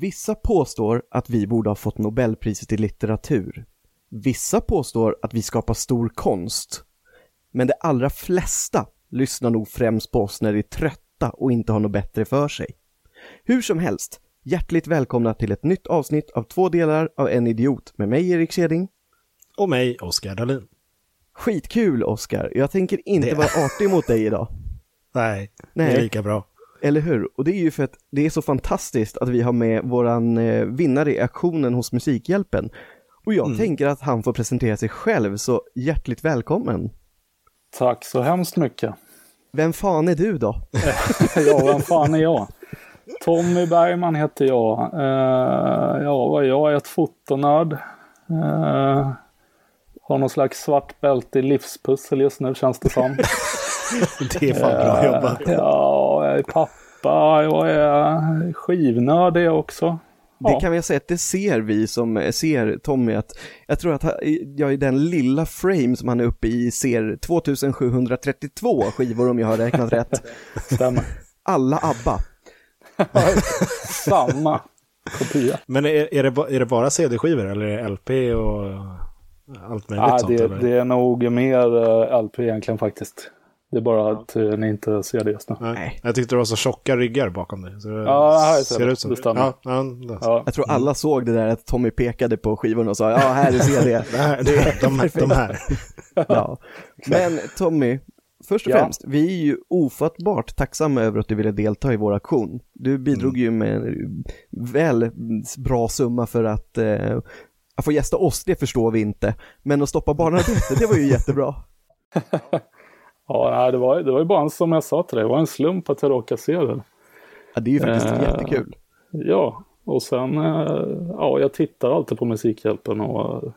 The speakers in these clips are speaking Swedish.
Vissa påstår att vi borde ha fått Nobelpriset i litteratur. Vissa påstår att vi skapar stor konst. Men de allra flesta lyssnar nog främst på oss när de är trötta och inte har något bättre för sig. Hur som helst, hjärtligt välkomna till ett nytt avsnitt av två delar av En Idiot med mig Erik Keding. Och mig, Oskar Dahlin. Skitkul Oskar, jag tänker inte Det- vara artig mot dig idag. Nej, Nej. det är lika bra. Eller hur? Och det är ju för att det är så fantastiskt att vi har med våran eh, vinnare i aktionen hos Musikhjälpen. Och jag tänker att han får presentera sig själv, så hjärtligt välkommen. Tack så hemskt mycket. Vem fan är du då? Ja, vem fan är jag? Tommy Bergman heter jag. Eh, ja, vad är jag? Jag är ett fotonörd. Uh, har någon slags svart bälte i livspussel just nu känns det som. Det är fan bra jobbat. Eh, ja, jag är pappa. Jag är skivnörd är jag också. Det Ja. kan vi säga att det ser vi som ser Tommy att jag tror att jag i den lilla frame som han är uppe i ser 2732 skivor om jag har räknat rätt. Stämmer. Alla ABBA. Samma kopia. Men är, är, det, är det bara CD-skivor eller är det LP och allt möjligt Ja, sånt? det, eller? det är nog mer eh, LP egentligen faktiskt. Det är bara att eh, ni inte ser det just nu. Nej. Jag tyckte det var så tjocka ryggar bakom dig. Så det Ja, det är ser ut som Det stämmer. Ja, ja, det, Ja. Jag tror alla såg det där att Tommy pekade på skivorna och sa ja, här är CD. det här, det, de, de här. Ja. Men Tommy, först och Ja. främst, vi är ju ofattbart tacksamma över att du ville delta i vår aktion. Du bidrog ju med en väl bra summa för att eh, att få gästa oss, det förstår vi inte. Men att stoppa barnarbete, det var ju jättebra. Ja, det var, det var ju bara en, som jag sa till dig, det var en slump att jag råkade se det. Ja, det är ju faktiskt Eh. jättekul. Ja, och sen, eh, ja, jag tittar alltid på Musikhjälpen och eh,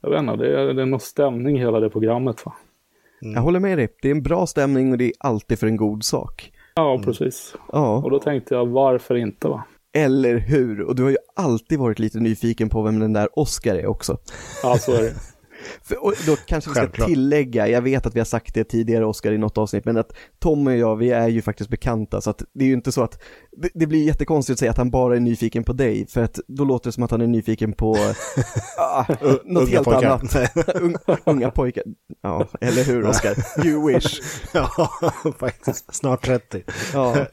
jag vet inte, det är, det är någon stämning i hela det programmet va. Jag håller med dig, det är en bra stämning och det är alltid för en god sak. Ja, precis. Ja, Och då tänkte jag, varför inte va? eller hur? Och du har ju alltid varit lite nyfiken på vem den där Oscar är också. Ja, så är det. Och då kanske vi ska Självklart. tillägga, jag vet att vi har sagt det tidigare Oskar i något avsnitt, men att Tommy och jag, vi är ju faktiskt bekanta, så att det är ju inte så att, det, det blir jättekonstigt att säga att han bara är nyfiken på dig, för att då låter det som att han är nyfiken på ah, något helt pojkar. annat. unga pojkar. Ja, eller hur Oskar? You wish. Ja, faktiskt. Snart 30. Ja.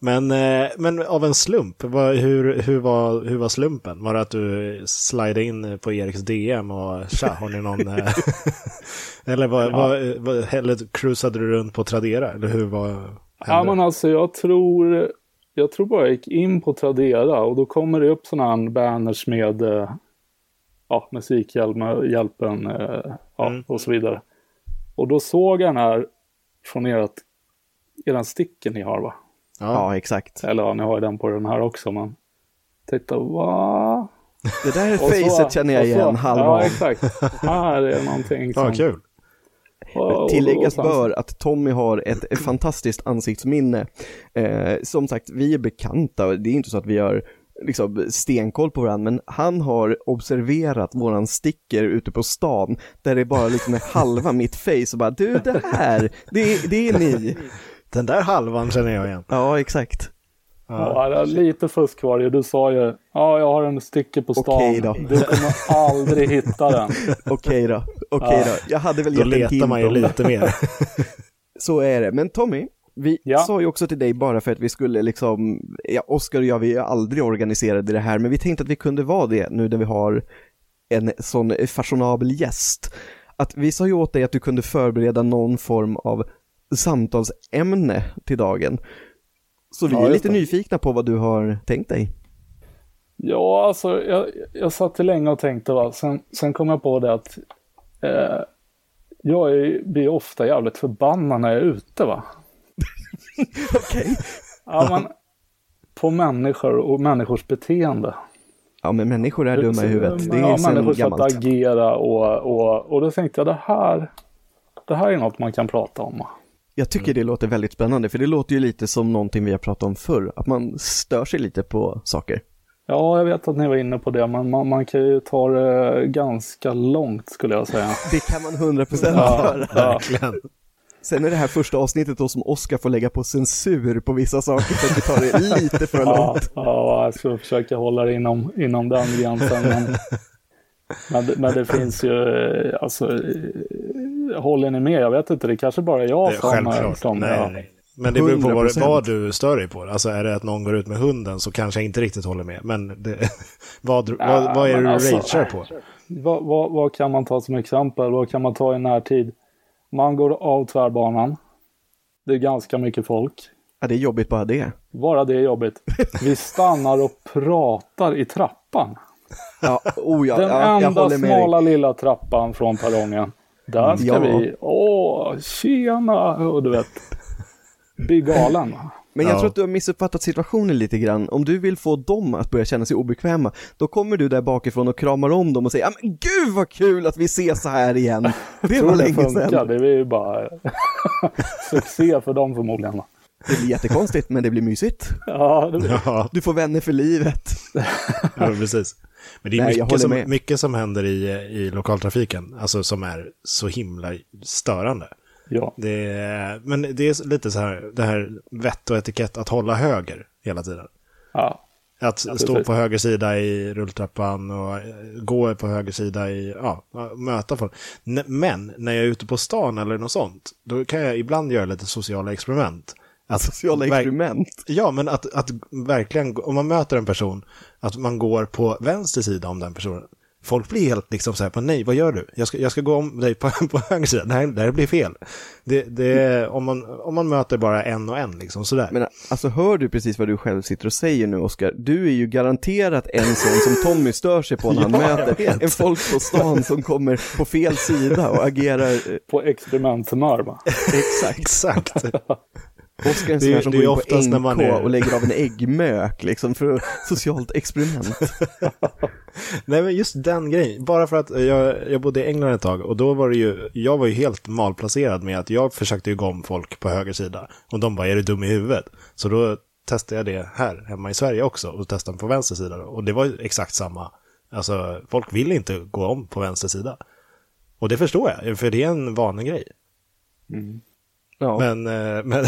Men, eh, men av en slump, hur, hur, var, hur var slumpen? Var det att du slidade in på Eriks DM och tja, har ni någon... eh, eller, vad, vad, vad, eller cruisade du runt på Tradera? Eller hur var... Ja, men alltså jag tror, jag tror bara jag gick in på Tradera och då kommer det upp sådana här banners med eh, ja, Musikhjälpen hjälpen, ja, Mm. och så vidare. Och då såg jag den här från ert, eran sticken ni har va? Ja, exakt. Eller ja, ni har ju den på den här också men titta, va? Det där Och facet känner jag och igen halva Ja, exakt. Här är någonting Ja, som... kul. Och- och- Tilläggas och bör att Tommy har ett, fantastiskt ansiktsminne. Eh, som sagt, vi är bekanta, det är inte så att vi har liksom stenkoll på varandra, men han har observerat våran sticker ute på stan, där det bara liksom är halva mitt face och bara du det här, det, det är ni. Den där halvan känner jag igen. Ja, exakt. Ja, det är lite fusk var det ju. Du sa ju, ja jag har en sticker på stan. Okej då. Du kommer aldrig hitta den. Okej då, okej då. Jag hade väl Då gett en letar hint man ju om det. lite mer. Så är det. Men Tommy, vi Ja. sa ju också till dig bara för att vi skulle liksom, ja, Oskar och jag, vi är aldrig organiserade i det här, men vi tänkte att vi kunde vara det nu när vi har en sån fashionabel gäst. Att vi sa ju åt dig att du kunde förbereda någon form av samtalsämne till dagen. Så vi Ja, är lite det. nyfikna på vad du har tänkt dig. Ja, alltså jag, jag satt länge och tänkte va. Sen, sen kom jag på det att eh, jag är, blir ofta jävligt förbannad när jag är ute va. Okej. Ja, men på människor och människors beteende. Ja, men människor är dumma i huvudet. Det är ja, människors sätt att gammalt. agera och, och, och då tänkte jag det här, det här är något man kan prata om. Jag tycker det låter väldigt spännande, för det låter ju lite som någonting vi har pratat om förr, att man stör sig lite på saker. Ja, jag vet att ni var inne på det, men man, man kan ju ta det ganska långt skulle jag säga. Det kan man 100% Ja, göra. ja. Verkligen. Sen är det här första avsnittet då som Oskar får lägga på censur på vissa saker för att vi tar det lite för Ja, långt. ja, jag ska försöka hålla det inom, inom den gränsen. Men, men, det- men det finns ju, eh, alltså, eh, håller ni med? Jag vet inte, det kanske bara är jag Det är som... självklart. som nej, ja. nej. Men det beror på vad, 100%. vad du stör dig på. Alltså är det att någon går ut med hunden så kanske jag inte riktigt håller med. Men det, vad, vad, vad är det men du alltså- ragear på? Vad, vad, vad kan man ta som exempel? Vad kan man ta i närtid? Man går av tvärbanan. Det är ganska mycket folk. Ja, det är jobbigt bara det. Bara det är jobbigt. Vi stannar och pratar i trappan. Ja, oh ja, Den ja jag enda smala lilla trappan från perrongen. Där ska Ja. vi, åh, tjena, och du vet. Bli galen. Men jag Ja. tror att du har missuppfattat situationen lite grann. Om du vill få dem att börja känna sig obekväma, då kommer du där bakifrån och kramar om dem och säger men gud vad kul att vi ses så här igen. Det Tror var länge funkar, sedan. det är ju bara succé för dem förmodligen. Det blir jättekonstigt men det blir mysigt. Ja, det blir... Ja, Du får vänner för livet. ja precis. Men det är Nej, mycket, som, mycket som händer i, i lokaltrafiken, alltså som är så himla störande. ja. Det är, men det är lite så här, det här vett och etikett att hålla höger hela tiden. ja. Att stå precis. på höger sida i rulltrappan och eh, gå på höger sida i, ja, möta folk. Men när jag är ute på stan eller något sånt, då kan jag ibland göra lite sociala experiment. Att Sociala experiment. Ja, men att, att verkligen, om man möter en person, att man går på vänster sida om den personen. Folk blir helt liksom så här, på, nej, vad gör du? Jag ska, jag ska gå om dig på, på höger sida. Nej, det här blir fel. Det, det, om, man, om man möter bara en och en, liksom sådär. Men alltså hör du precis vad du själv sitter och säger nu Oskar? Du är ju garanterat en sån som Tommy stör sig på när han Ja, möter en folk på stan som kommer på fel sida och agerar På experimenthumör va? exakt. Exakt. Oskar är en Det sån är- här som går in på oftast när NK man är- och lägger av en äggmök liksom för socialt experiment. Nej men just den grejen, bara för att jag, jag bodde i England ett tag och då var det ju, jag var ju helt malplacerad med att jag försökte ju gå om folk på höger sida och de bara, är du dum i huvudet? Så då testade jag det här hemma i Sverige också och testade på vänster sida och det var ju exakt samma. Alltså folk vill inte gå om på vänster sida. Och det förstår jag, för det är en vanlig grej. Ja. Men, eh, men,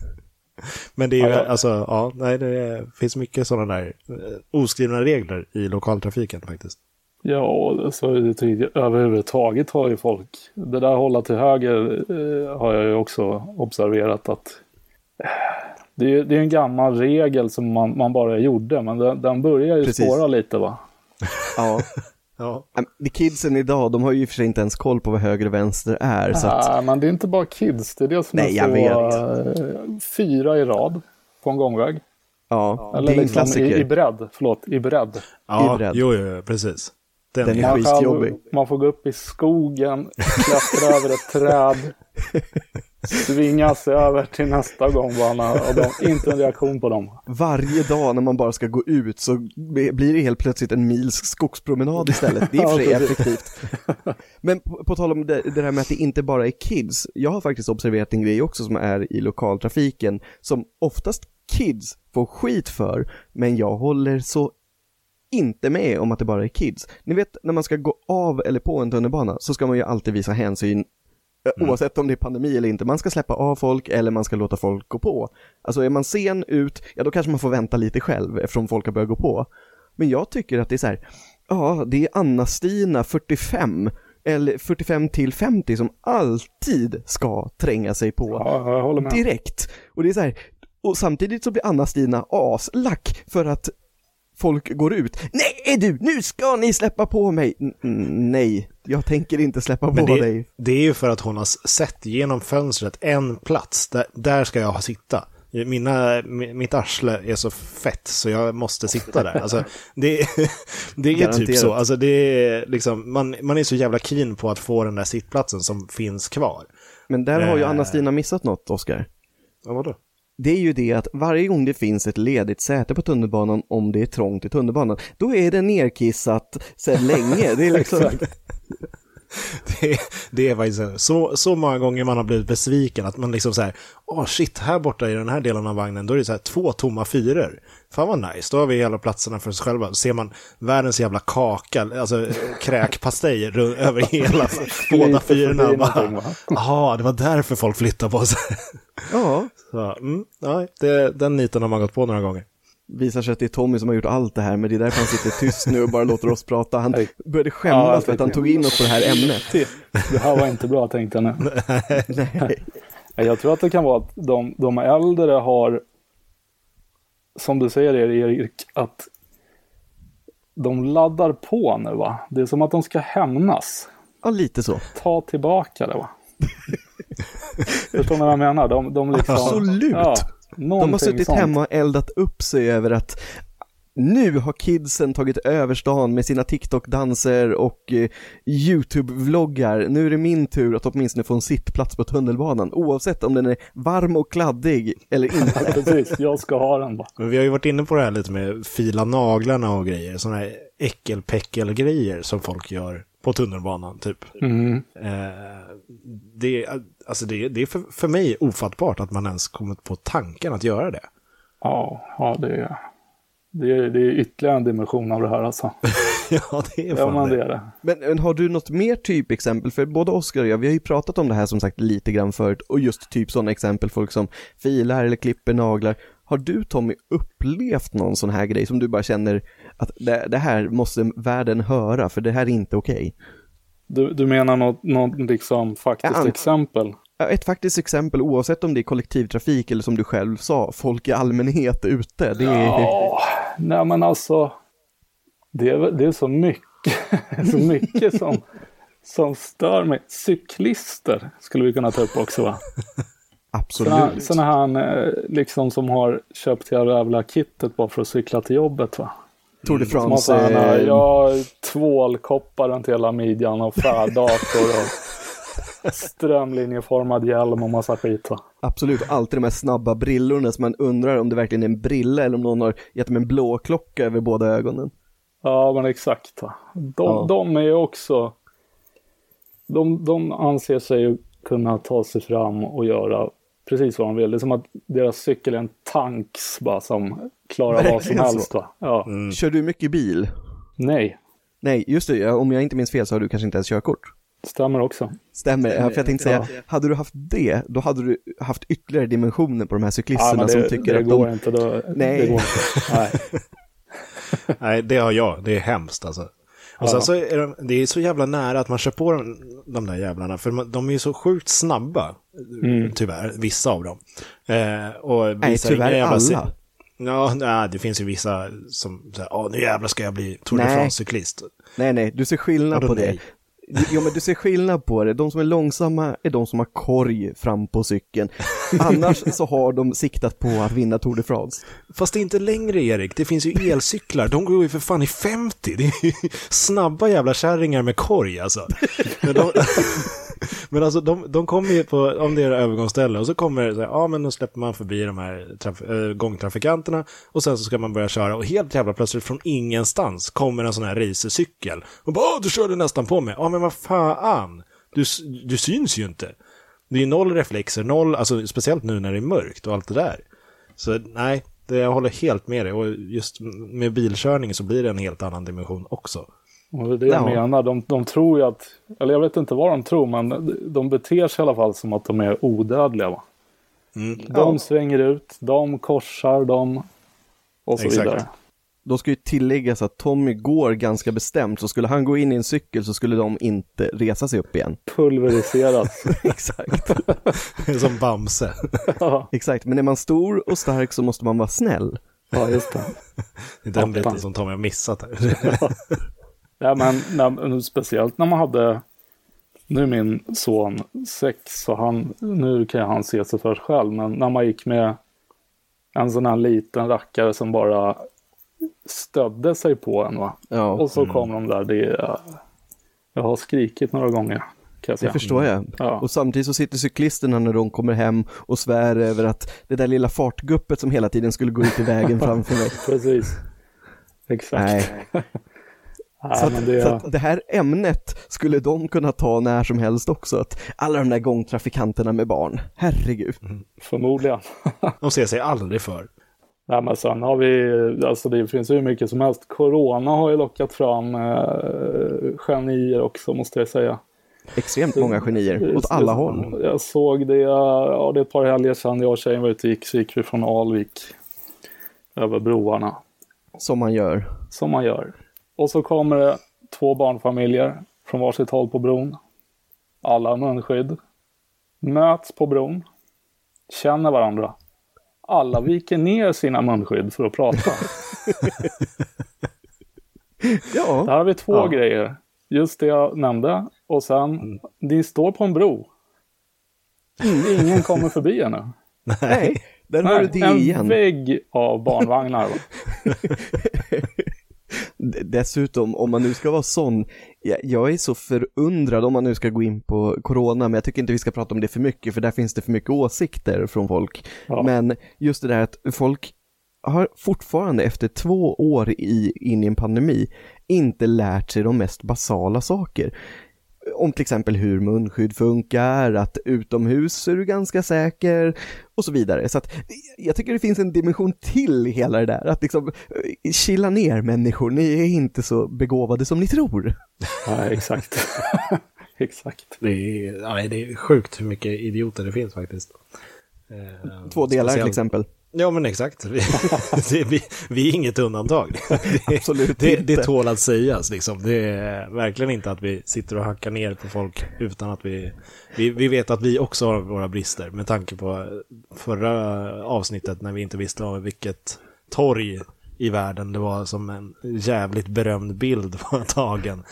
men det är ju, Ja, ja. alltså, ja, nej, det finns mycket sådana där eh, oskrivna regler i lokaltrafiken faktiskt. Ja, så är det tydligt. överhuvudtaget har ju folk, det där hålla till höger eh, har jag ju också observerat att eh, det är, det är en gammal regel som man, man bara gjorde, men den, den börjar ju Precis. spåra lite va? ja. Ja, de Kidsen idag, de har ju i och för sig inte ens koll på vad höger och vänster är. Så att, Nej, men det är inte bara kids, det är det som Nej, är jag så eh, fyra i rad på en gångväg. ja, det Eller är en liksom i, klassiker. i bredd, förlåt, i bredd. ja bredd. jo, jo, precis. Den, Den är Man, skitjobbig. man får gå upp i skogen, klättra över ett träd, svinga sig över till nästa gångbana och de, inte en reaktion på dem. Varje dag när man bara ska gå ut så blir det helt plötsligt en mils skogspromenad istället. Det är för sig effektivt. Men på, på tal om det, det här med att det inte bara är kids. Jag har faktiskt observerat en grej också som är i lokaltrafiken som oftast kids får skit för, men jag håller så inte med om att det bara är kids. Ni vet när man ska gå av eller på en tunnelbana så ska man ju alltid visa hänsyn eh, Oavsett om det är pandemi eller inte, man ska släppa av folk eller man ska låta folk gå på. Alltså är man sen ut, ja då kanske man får vänta lite själv eftersom folk har börjat gå på. Men jag tycker att det är så här, ja det är Anna-Stina 45 eller 45 till 50 som alltid ska tränga sig på Ja, direkt. Och det är så här, och samtidigt så blir Anna-Stina aslack för att folk går ut. Nej du, nu ska ni släppa på mig! N- nej, jag tänker inte släppa men på det, dig. det är ju för att hon har sett genom fönstret en plats. Där, där ska jag sitta. Mina, mi- mitt arsle är så fett så jag måste sitta där. Alltså, det, det är typ Garanterat. så. Alltså, det är liksom, man, man är så jävla keen på att få den där sittplatsen som finns kvar. Men där har ju Eh. Anna-Stina missat något, Oskar. Ja, vadå? Det är ju det att varje gång det finns ett ledigt säte på tunnelbanan, om det är trångt i tunnelbanan, då är det nerkissat sedan länge. Det är liksom, det, det är faktiskt så, så många gånger man har blivit besviken att man liksom så här, åh oh shit, här borta i den här delen av vagnen, då är det så här två tomma fyror. Fan vad nice, då har vi hela platserna för oss själva. Då ser man världens jävla kaka, alltså kräkpastej över hela, båda fyrorna. Jaha, det var därför folk flyttade på sig. Ja. Så, mm, nej, det, den niten har man gått på några gånger visar sig att det är Tommy som har gjort allt det här, men det är därför han sitter tyst nu och bara låter oss prata. Han började skämmas ja, för att han tog in oss på det här ämnet. Det här var inte bra tänkte jag nu. Nej. Jag tror att det kan vara att de, de äldre har, som du säger Erik, att de laddar på nu va? Det är som att de ska hämnas. Ja, lite så. Ta tillbaka det va? Förstår ni vad jag menar? De, de liksom, Absolut! Ja, de har suttit sånt. hemma och eldat upp sig över att nu har kidsen tagit över stan med sina TikTok-danser och eh, YouTube-vloggar. Nu är det min tur att åtminstone få en sittplats på tunnelbanan, oavsett om den är varm och kladdig eller inte. Precis, jag ska ha den bara. Men vi har ju varit inne på det här lite med fila naglarna och grejer, sådana här äckelpäckel-grejer som folk gör på tunnelbanan, typ. Mm. Eh, det, alltså det, det är för, för mig ofattbart att man ens kommit på tanken att göra det. Ja, ja det, är, det, är, det är ytterligare en dimension av det här alltså. ja, det är fan ja, det. Är det. Men, men, har du något mer typexempel? För både Oskar och jag, vi har ju pratat om det här som sagt lite grann förut och just typ sådana exempel, folk som filar eller klipper naglar. Har du Tommy upplevt någon sån här grej som du bara känner att det, det här måste världen höra för det här är inte okej? Okay? Du, du menar något, något liksom faktiskt ja, exempel? Ett faktiskt exempel oavsett om det är kollektivtrafik eller som du själv sa, folk i allmänhet ute. Det är... Ja, nej men alltså, det är, det är så mycket, så mycket som, som stör mig. Cyklister skulle vi kunna ta upp också va? Absolut. Sådana här eh, liksom som har köpt hela jävla kittet bara för att cykla till jobbet va? Tour de France. Som har såna, ja, tvålkoppar runt hela midjan och färddator och strömlinjeformad hjälm och massa skit va. Absolut, alltid de här snabba brillorna som man undrar om det verkligen är en brille eller om någon har gett dem en blå klocka över båda ögonen. Ja, men exakt. Va? De, ja. de är ju också, de, de anser sig kunna ta sig fram och göra precis vad de vill. Det är som att deras cykel är en tanks bara som klarar Verkligen vad som helst. Va? Ja. Mm. Kör du mycket bil? Nej. Nej, just det. Om jag inte minns fel så har du kanske inte ens körkort. Stämmer också. Stämmer, ja, för jag tänkte säga, ja. hade du haft det, då hade du haft ytterligare dimensioner på de här cyklisterna ja, det, som tycker det att går de... Inte, då, Nej. Det går inte. Nej. Nej, det har jag. Det är hemskt alltså. Och sen så är de, det är så jävla nära att man kör på de, de där jävlarna, för de är ju så sjukt snabba, mm. tyvärr, vissa av dem. Eh, och Nej, tyvärr alla. Ja, nej, det finns ju vissa som säger, åh nu jävlar ska jag bli Tour de France-cyklist. Nej, nej, du ser skillnad på det. Jo men du ser skillnad på det, de som är långsamma är de som har korg fram på cykeln. Annars så har de siktat på att vinna Tour de France. Fast det är inte längre Erik, det finns ju elcyklar, de går ju för fan i 50. Det är ju snabba jävla kärringar med korg alltså. Men, de, men alltså de, de kommer ju på, om det är övergångsställe och så kommer det så här, ja men då släpper man förbi de här traf, äh, gångtrafikanterna och sen så ska man börja köra och helt jävla plötsligt från ingenstans kommer en sån här racercykel och bara, du körde nästan på mig. Ja men vad fan, du, du syns ju inte. Det är noll reflexer, noll, alltså speciellt nu när det är mörkt och allt det där. Så nej, det, jag håller helt med dig och just med bilkörning så blir det en helt annan dimension också. Och det är det jag menar, de, de tror ju att, eller jag vet inte vad de tror, men de beter sig i alla fall som att de är odödliga. Va? Mm. De ja. svänger ut, de korsar, de och så Exakt. vidare. Då ska ju tilläggas att Tommy går ganska bestämt, så skulle han gå in i en cykel så skulle de inte resa sig upp igen. Pulveriseras. Exakt. Som Bamse. ja. Exakt, men är man stor och stark så måste man vara snäll. Ja, just det. det är den biten som Tommy har missat här. ja. men när, speciellt när man hade, nu är min son sex, så han, nu kan han se sig för själv, men när man gick med en sån här liten rackare som bara stödde sig på en. Va? Ja. Och så kom mm. de där. Det, jag har skrikit några gånger. Jag det förstår jag. Ja. Och samtidigt så sitter cyklisterna när de kommer hem och svär över att det där lilla fartguppet som hela tiden skulle gå ut i vägen framför mig. Precis. Exakt. Nej. Nej, så, att, det- så att det här ämnet skulle de kunna ta när som helst också. Att alla de där gångtrafikanterna med barn, herregud. Förmodligen. De ser sig aldrig för. Nej, men sen har vi, alltså det finns ju hur mycket som helst. Corona har ju lockat fram eh, genier också måste jag säga. Extremt många genier, åt alla håll. Jag såg det, ja det är ett par helger sedan jag och tjejen var ute och gick, så gick vi från Alvik över broarna. Som man gör. Som man gör. Och så kommer det två barnfamiljer från varsitt håll på bron. Alla har munskydd. Möts på bron. Känner varandra. Alla viker ner sina munskydd för att prata. Ja, Där har vi två Ja. grejer. Just det jag nämnde. Och sen, ni står på en bro. Ingen kommer förbi ännu. nej, där har du det en igen. vägg av barnvagnar. Dessutom, om man nu ska vara sån, jag, jag är så förundrad om man nu ska gå in på corona, men jag tycker inte vi ska prata om det för mycket, för där finns det för mycket åsikter från folk. Ja. Men just det där att folk har fortfarande efter två år i, in i en pandemi inte lärt sig de mest basala saker. Om till exempel hur munskydd funkar, att utomhus är du ganska säker och så vidare. Så att jag tycker det finns en dimension till i hela det där, att liksom eh, chilla ner människor, ni är inte så begåvade som ni tror. ja, exakt. exakt. Det är, ja, det är sjukt hur mycket idioter det finns faktiskt. Eh, Två delar till speciellt- exempel. Ja men exakt. Vi, det, vi, vi är inget undantag. Det, Absolut det, inte. det tål att sägas liksom. Det är verkligen inte att vi sitter och hackar ner på folk utan att vi, vi... Vi vet att vi också har våra brister med tanke på förra avsnittet när vi inte visste av vilket torg i världen det var som en jävligt berömd bild var tagen.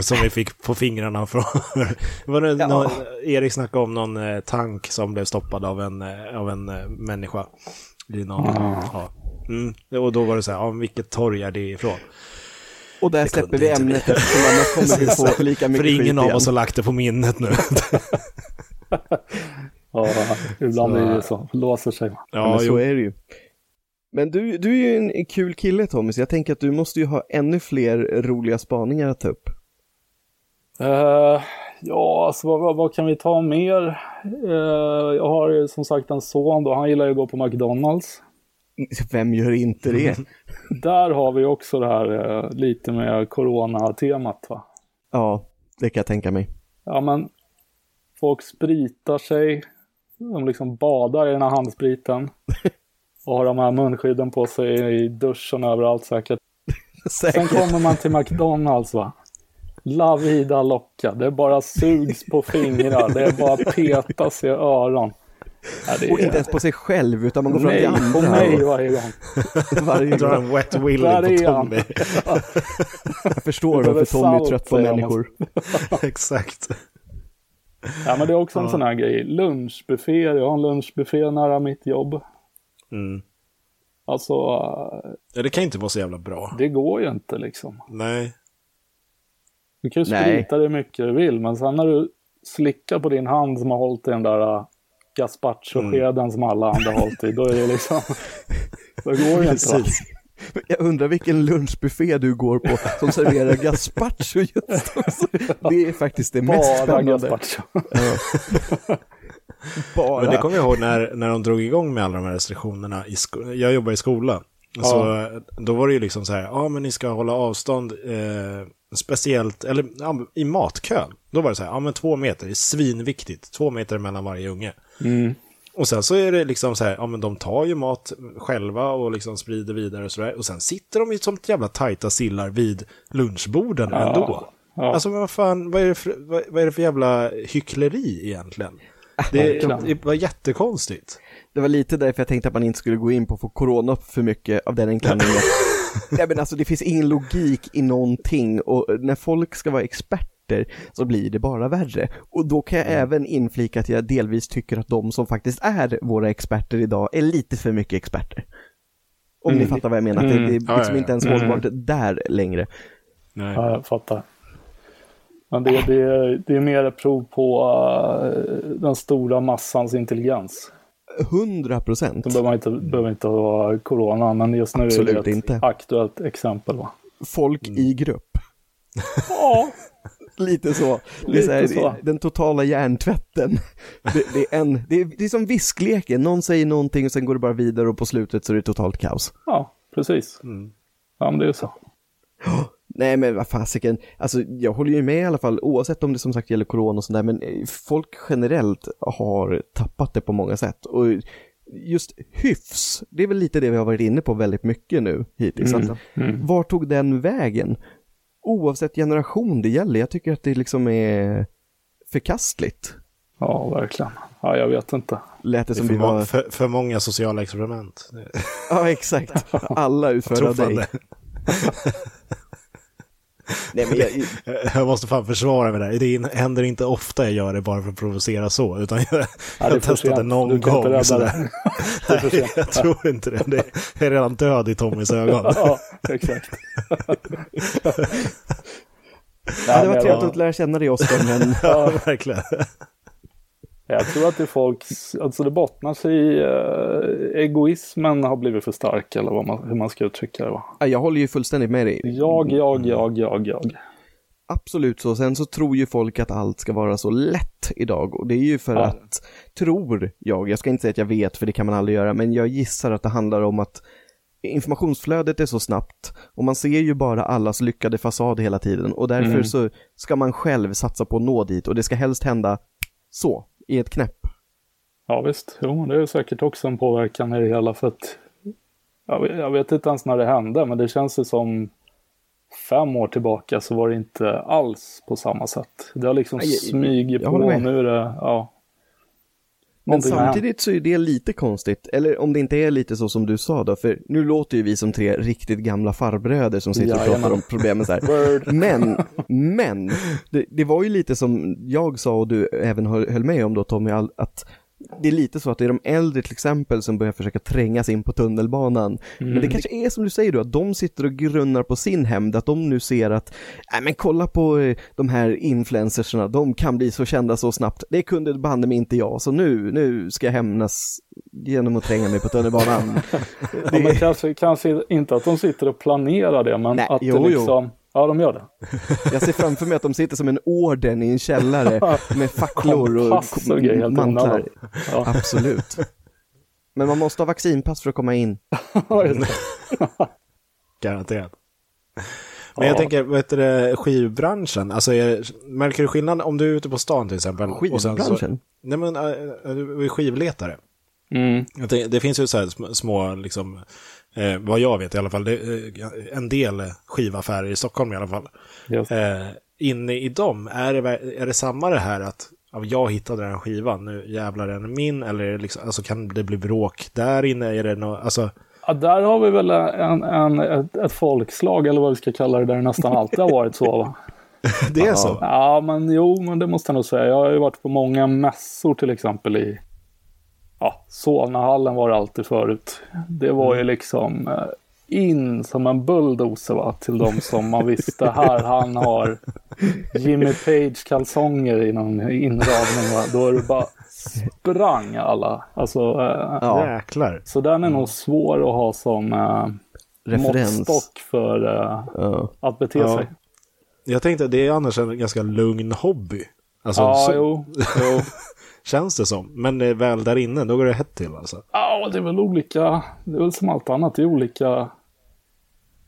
Som vi fick på fingrarna från... var det Ja. någon, Erik snackade om någon eh, tank som blev stoppad av en, eh, av en eh, människa. I någon, Ah. ja. mm. Och då var det så här, ja, vilket torg är det ifrån? Och där Det släpper vi inte ämnet eftersom annars kommer vi få lika mycket För ingen av igen. oss har lagt det på minnet nu. Ja, ibland Så- blir det så. Låser sig. Ja, men så jo. är det ju. Men du, du är ju en kul kille Tommy, så jag tänker att du måste ju ha ännu fler roliga spaningar att ta upp. Eh, ja, alltså vad, vad, kan vi ta mer? Eh, jag har ju som sagt en son då, han gillar ju att gå på McDonalds. Vem gör inte det? Där har vi också det här eh, lite med corona-temat va. Ja, det kan jag tänka mig. Ja men, folk spritar sig, de liksom badar i den här handspriten. Och har de här munskydden på sig i duschen överallt säkert. Sen Säkert. kommer man till McDonalds va. La vida locka. Det bara sugs på fingrar. Det är bara petas i öron. Ja, det är... Och inte ens på sig själv, utan man går fram till Nej, på andra. mig varje gång. varje Drar gång. en wet willy på. Tommy. Jag förstår varför Tommy är trött på människor. Exakt. Ja, men det är också en Ja. sån här grej. Lunchbuffé. Jag har en lunchbuffé nära mitt jobb. Mm. Alltså, Ja, det kan inte vara så jävla bra. det går ju inte liksom. Nej. Du kan ju sprita det mycket du vill, men sen när du slickar på din hand som har hållit i den där uh, gazpacho-skeden som alla andra har hållit i, då är det liksom... då går det inte. Va? Jag undrar vilken lunchbuffé du går på som serverar gazpacho just också. Det är faktiskt det mest Bara spännande. gazpacho. Bara. Men det kommer jag ihåg när, när de drog igång med alla de här restriktionerna. I jag jobbar i skola. Så då var det ju liksom så här, ja men ni ska hålla avstånd eh, speciellt, eller ja, i matkön. Då var det så här, ja men två meter, det är svinviktigt. Två meter mellan varje unge. Mm. Och sen så är det liksom så här, ja men de tar ju mat själva och liksom sprider vidare och sådär. Och sen sitter de ju som jävla tajta sillar vid lunchborden Ja. ändå. Ja. Alltså vad fan, vad är, det för, vad, vad är det för jävla hyckleri egentligen? Det, det var jättekonstigt. Det var lite därför jag tänkte att man inte skulle gå in på få corona för mycket av den enkla anledningen. Nej men alltså det finns ingen logik i någonting och när folk ska vara experter så blir det bara värre. Och då kan jag även inflika att jag delvis tycker att de som faktiskt är våra experter idag är lite för mycket experter. Om ni Mm. fattar vad jag menar, att det, det är Ja, liksom ja, ja. inte ens Mm. hållbart där längre. Nej. Ja, jag fattar. Men det, det, det är mer ett prov på uh, den stora massans intelligens. 100 procent. Det behöver inte, behöver inte vara corona, men just nu är Absolut det ett inte. aktuellt exempel. Va? Folk i grupp. Ja, Lite så. Är Lite så, här, så. Den totala hjärntvätten. Det, det, är en, det, är, det är som viskleken, någon säger någonting och sen går det bara vidare och på slutet så är det totalt kaos. ja precis. Mm. Ja, men det är så. Nej men vad fasiken, alltså jag håller ju med i alla fall oavsett om det som sagt gäller corona och sådär men eh, folk generellt har tappat det på många sätt och just hyfs, det är väl lite det vi har varit inne på väldigt mycket nu hittills. Mm. Att, Mm. var tog den vägen? Oavsett generation det gäller, jag tycker att det liksom är förkastligt. Ja, verkligen. Ja, jag vet inte. Lät det Det som för, vi må- var... för, för många sociala experiment. Ja exakt, alla utförda av dig. Nej men jag, Jag måste fan försvara mig där. Det händer inte ofta jag gör det bara för att provocera så. Utan jag, Ja, jag testade någon Du gång. det. Nej, jag tror inte det. det. Är redan död i Tommys ögon. Ja, exakt. ja, det var trevligt jag- att lära känna dig Oskar men Ja, verkligen. Jag tror att det är folks, alltså det bottnar sig i eh, egoismen har blivit för stark eller vad man, hur man ska uttrycka det va. ja, jag håller ju fullständigt med dig. Jag, jag, jag, jag, jag. Absolut så. Sen så tror ju folk att allt ska vara så lätt idag och det är ju för Ja. att, tror jag, jag ska inte säga att jag vet för det kan man aldrig göra, men jag gissar att det handlar om att informationsflödet är så snabbt och man ser ju bara allas lyckade fasad hela tiden och därför Mm. så ska man själv satsa på att nå dit och det ska helst hända så, i ett knäpp. Ja visst, jo det är säkert också en påverkan i det hela för att jag vet, jag vet inte ens när det hände men det känns ju som fem år tillbaka så var det inte alls på samma sätt. Det har liksom smugit på nu är det, ja. Men samtidigt så är det lite konstigt, eller om det inte är lite så som du sa då, för nu låter ju vi som tre riktigt gamla farbröder som sitter och Jajamän. pratar om problemen så här. Men, men, det, det var ju lite som jag sa och du även höll, med om då Tommy, att det är lite så att det är de äldre till exempel som börjar försöka tränga sig in på tunnelbanan. Men det kanske är som du säger då, att de sitter och grunnar på sin hämnd, att de nu ser att, nej men kolla på eh, de här influencersna, de kan bli så kända så snabbt. Det kunde banne mig inte jag, så nu, nu ska jag hämnas genom att tränga mig på tunnelbanan. Ja, men kanske, kanske inte att de sitter och planerar det men Nej, att jo, det jo. Ja de gör det. Jag ser framför mig att de sitter som en orden i en källare med facklor och och mantlar. Ja. Absolut. Men man måste ha vaccinpass för att komma in. Det. Garanterat. Men jag Ja. tänker, vad heter det, skivbranschen? Alltså, är, märker du skillnad om du är ute på stan till exempel? och sen Så, Skivbranschen? nej men, äh, du är skivletare. Mm. Tänker, det finns ju så här små, små liksom, eh, vad jag vet i alla fall, det, eh, en del skivaffärer i Stockholm i alla fall. Eh, inne i dem, är det, är det samma det här att ja, jag hittade den här skivan, nu jävlar är den min, eller är liksom, alltså, kan det bli bråk där inne? Är det no, alltså, Ja, där har vi väl en, en, ett, ett folkslag eller vad vi ska kalla det där det nästan alltid har varit så va? det är så? Ja, men jo, men det måste jag nog säga. Jag har ju varit på många mässor till exempel i ja, Solnahallen var det alltid förut. Det var ju liksom eh, in som en bulldozer va, till de som man visste här, han har Jimmy Page kalsonger i någon inramning. Va? Då är det bara sprang alla. Alltså, eh, Ja. Jäklar. Så den är nog svår att ha som eh, måttstock för eh, Ja. att bete Ja. sig. Jag tänkte, det är annars en ganska lugn hobby. Alltså, Ja, så, jo. jo. känns det som. Men väl där inne, då går det hett till alltså. Ja, det är väl olika. Det är väl som allt annat. Det är olika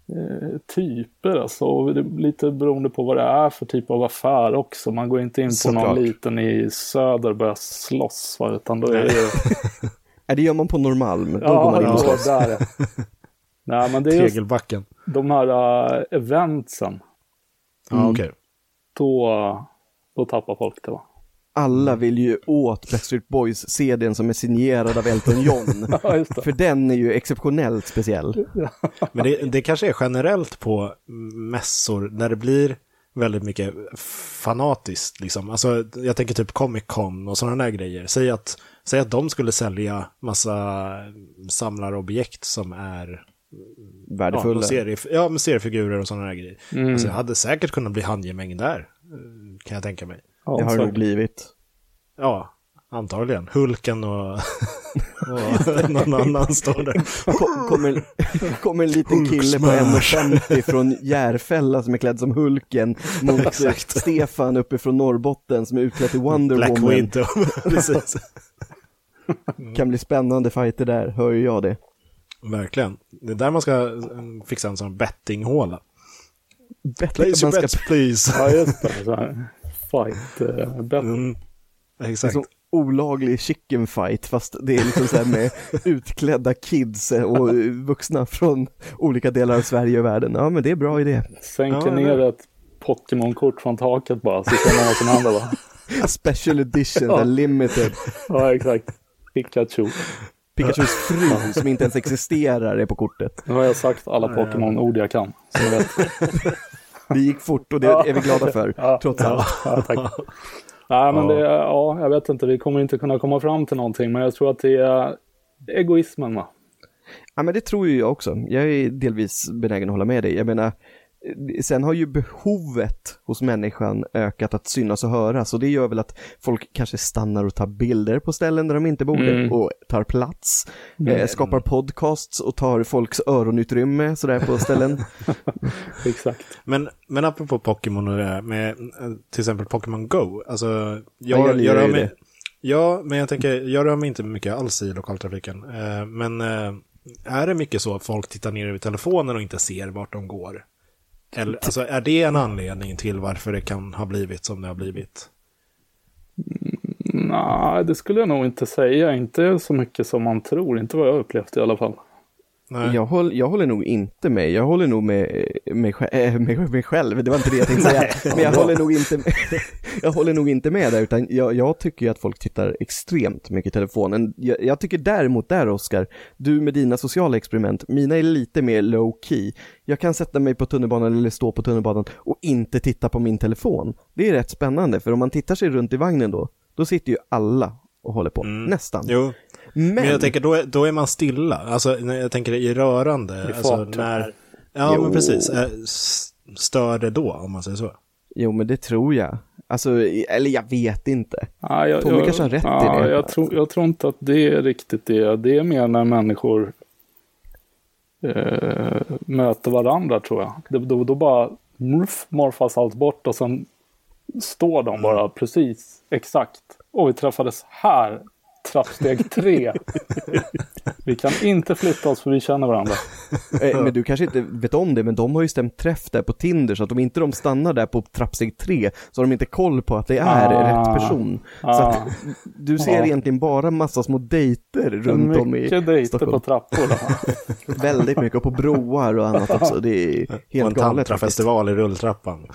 eh, typer alltså. Lite beroende på vad det är för typ av affär också. Man går inte in på Såklart. någon liten i söder och börjar slåss. Va? Utan då är det ju... Ja, det gör man på Norrmalm. Då går ja, man in och slåss. där är. Nej, men det är just Tegelbacken. de här uh, eventsen. Ja, Mm. okej. Då, då tappar folk det va. Alla vill ju åt Backstreet Boys-CDn som är signerad av Elton John. Ja, just det. För den är ju exceptionellt speciell. Men det, det kanske är generellt på mässor när det blir väldigt mycket fanatiskt. Liksom. Alltså, jag tänker typ Comic Con och sådana där grejer. Säg att, säg att de skulle sälja massa samlarobjekt som är ja, Värdefulla. någon serie, ja, med seriefigurer och sådana där grejer. Mm. Alltså, jag hade säkert kunnat bli handgemäng där, kan jag tänka mig. Ja, det har det nog blivit. Ja, antagligen. Hulken och, och någon annan står där. Kom, kommer, kommer en liten kille på 1,50 från Järfälla som är klädd som Hulken mot Exakt. Stefan uppifrån Norrbotten som är utklädd till Wonder Black Woman. Widow. Precis. Kan bli spännande fighter där, hör ju jag det. Verkligen. Det är där man ska mm, fixa en sån bettinghåla. Bättre Place your ska bets please. Ja, just det. Så här. Fight. Uh, bet. Mm. Exakt. som olaglig chicken fight fast det är liksom så här med utklädda kids och vuxna från olika delar av Sverige och världen. Ja men det är bra idé. Sänker Ja, ner ett Pokémon-kort från taket bara, så ser man vad som händer va? Special edition, Ja. limited. Ja, exakt. Pikachu. Pikachus fru som inte ens existerar är på kortet. Nu har jag sagt alla Pokémon-ord jag kan. Så ni vet. Det gick fort och det är vi glada för, Ja. trots allt. Ja, tack. Nej, men det ja, jag vet inte, vi kommer inte kunna komma fram till någonting, men jag tror att det är egoismen va? Ja men det tror ju jag också. Jag är delvis benägen att hålla med dig. Jag menar, sen har ju behovet hos människan ökat att synas och höras och det gör väl att folk kanske stannar och tar bilder på ställen där de inte borde Mm. och tar plats. Eh, skapar podcasts och tar folks öronutrymme sådär på ställen. Exakt. Men, men apropå Pokémon och det här med eh, till exempel Pokémon Go. Alltså, Ja, jag, jag jag rör mig, det. Ja, men jag tänker, jag rör mig inte mycket alls i lokaltrafiken. Eh, men eh, är det mycket så att folk tittar ner över telefonen och inte ser vart de går? Eller, alltså, är det en anledning till varför det kan ha blivit som det har blivit? Mm, nej, det skulle jag nog inte säga. Inte så mycket som man tror. Inte vad jag har upplevt i alla fall. Nej. Jag, håll, jag håller nog inte med, jag håller nog med mig, äh, själv, det var inte det jag tänkte säga. Men jag håller nog inte med, jag håller nog inte med där, utan jag, jag tycker ju att folk tittar extremt mycket i telefonen. Jag, jag tycker däremot där, Oskar, du med dina sociala experiment, mina är lite mer low key. Jag kan sätta mig på tunnelbanan eller stå på tunnelbanan och inte titta på min telefon. Det är rätt spännande, för om man tittar sig runt i vagnen då, då sitter ju alla och håller på, nästan. Jo, Men, men jag tänker då är, då är man stilla. Alltså, när jag tänker i rörande. I alltså, när, ja, Jo. men precis. Eh, Stör det då, om man säger så? jo men det tror jag. Alltså, eller jag vet inte. Ja, jag, Tommy jag, kanske har rätt i ja, det. Jag tror, jag tror inte att det är riktigt det. Det är mer när människor eh, möter varandra tror jag. Det, då, då bara murf, morfas allt bort och sen står de bara precis exakt. Och vi träffades här, trappsteg tre. vi kan inte flytta oss för vi känner varandra. Eh, Men du kanske inte vet om det, men de har ju stämt träff där på Tinder, så att om inte de stannar där på trappsteg tre, så har de inte koll på att det är Ah. rätt person. Så Ah. att du ser Ja. egentligen bara massa små dejter runt om i Mycket dejter på Stockholm. trappor. Väldigt mycket, och på broar och annat också. Det är Och en helt galet tantrafestival i rulltrappan.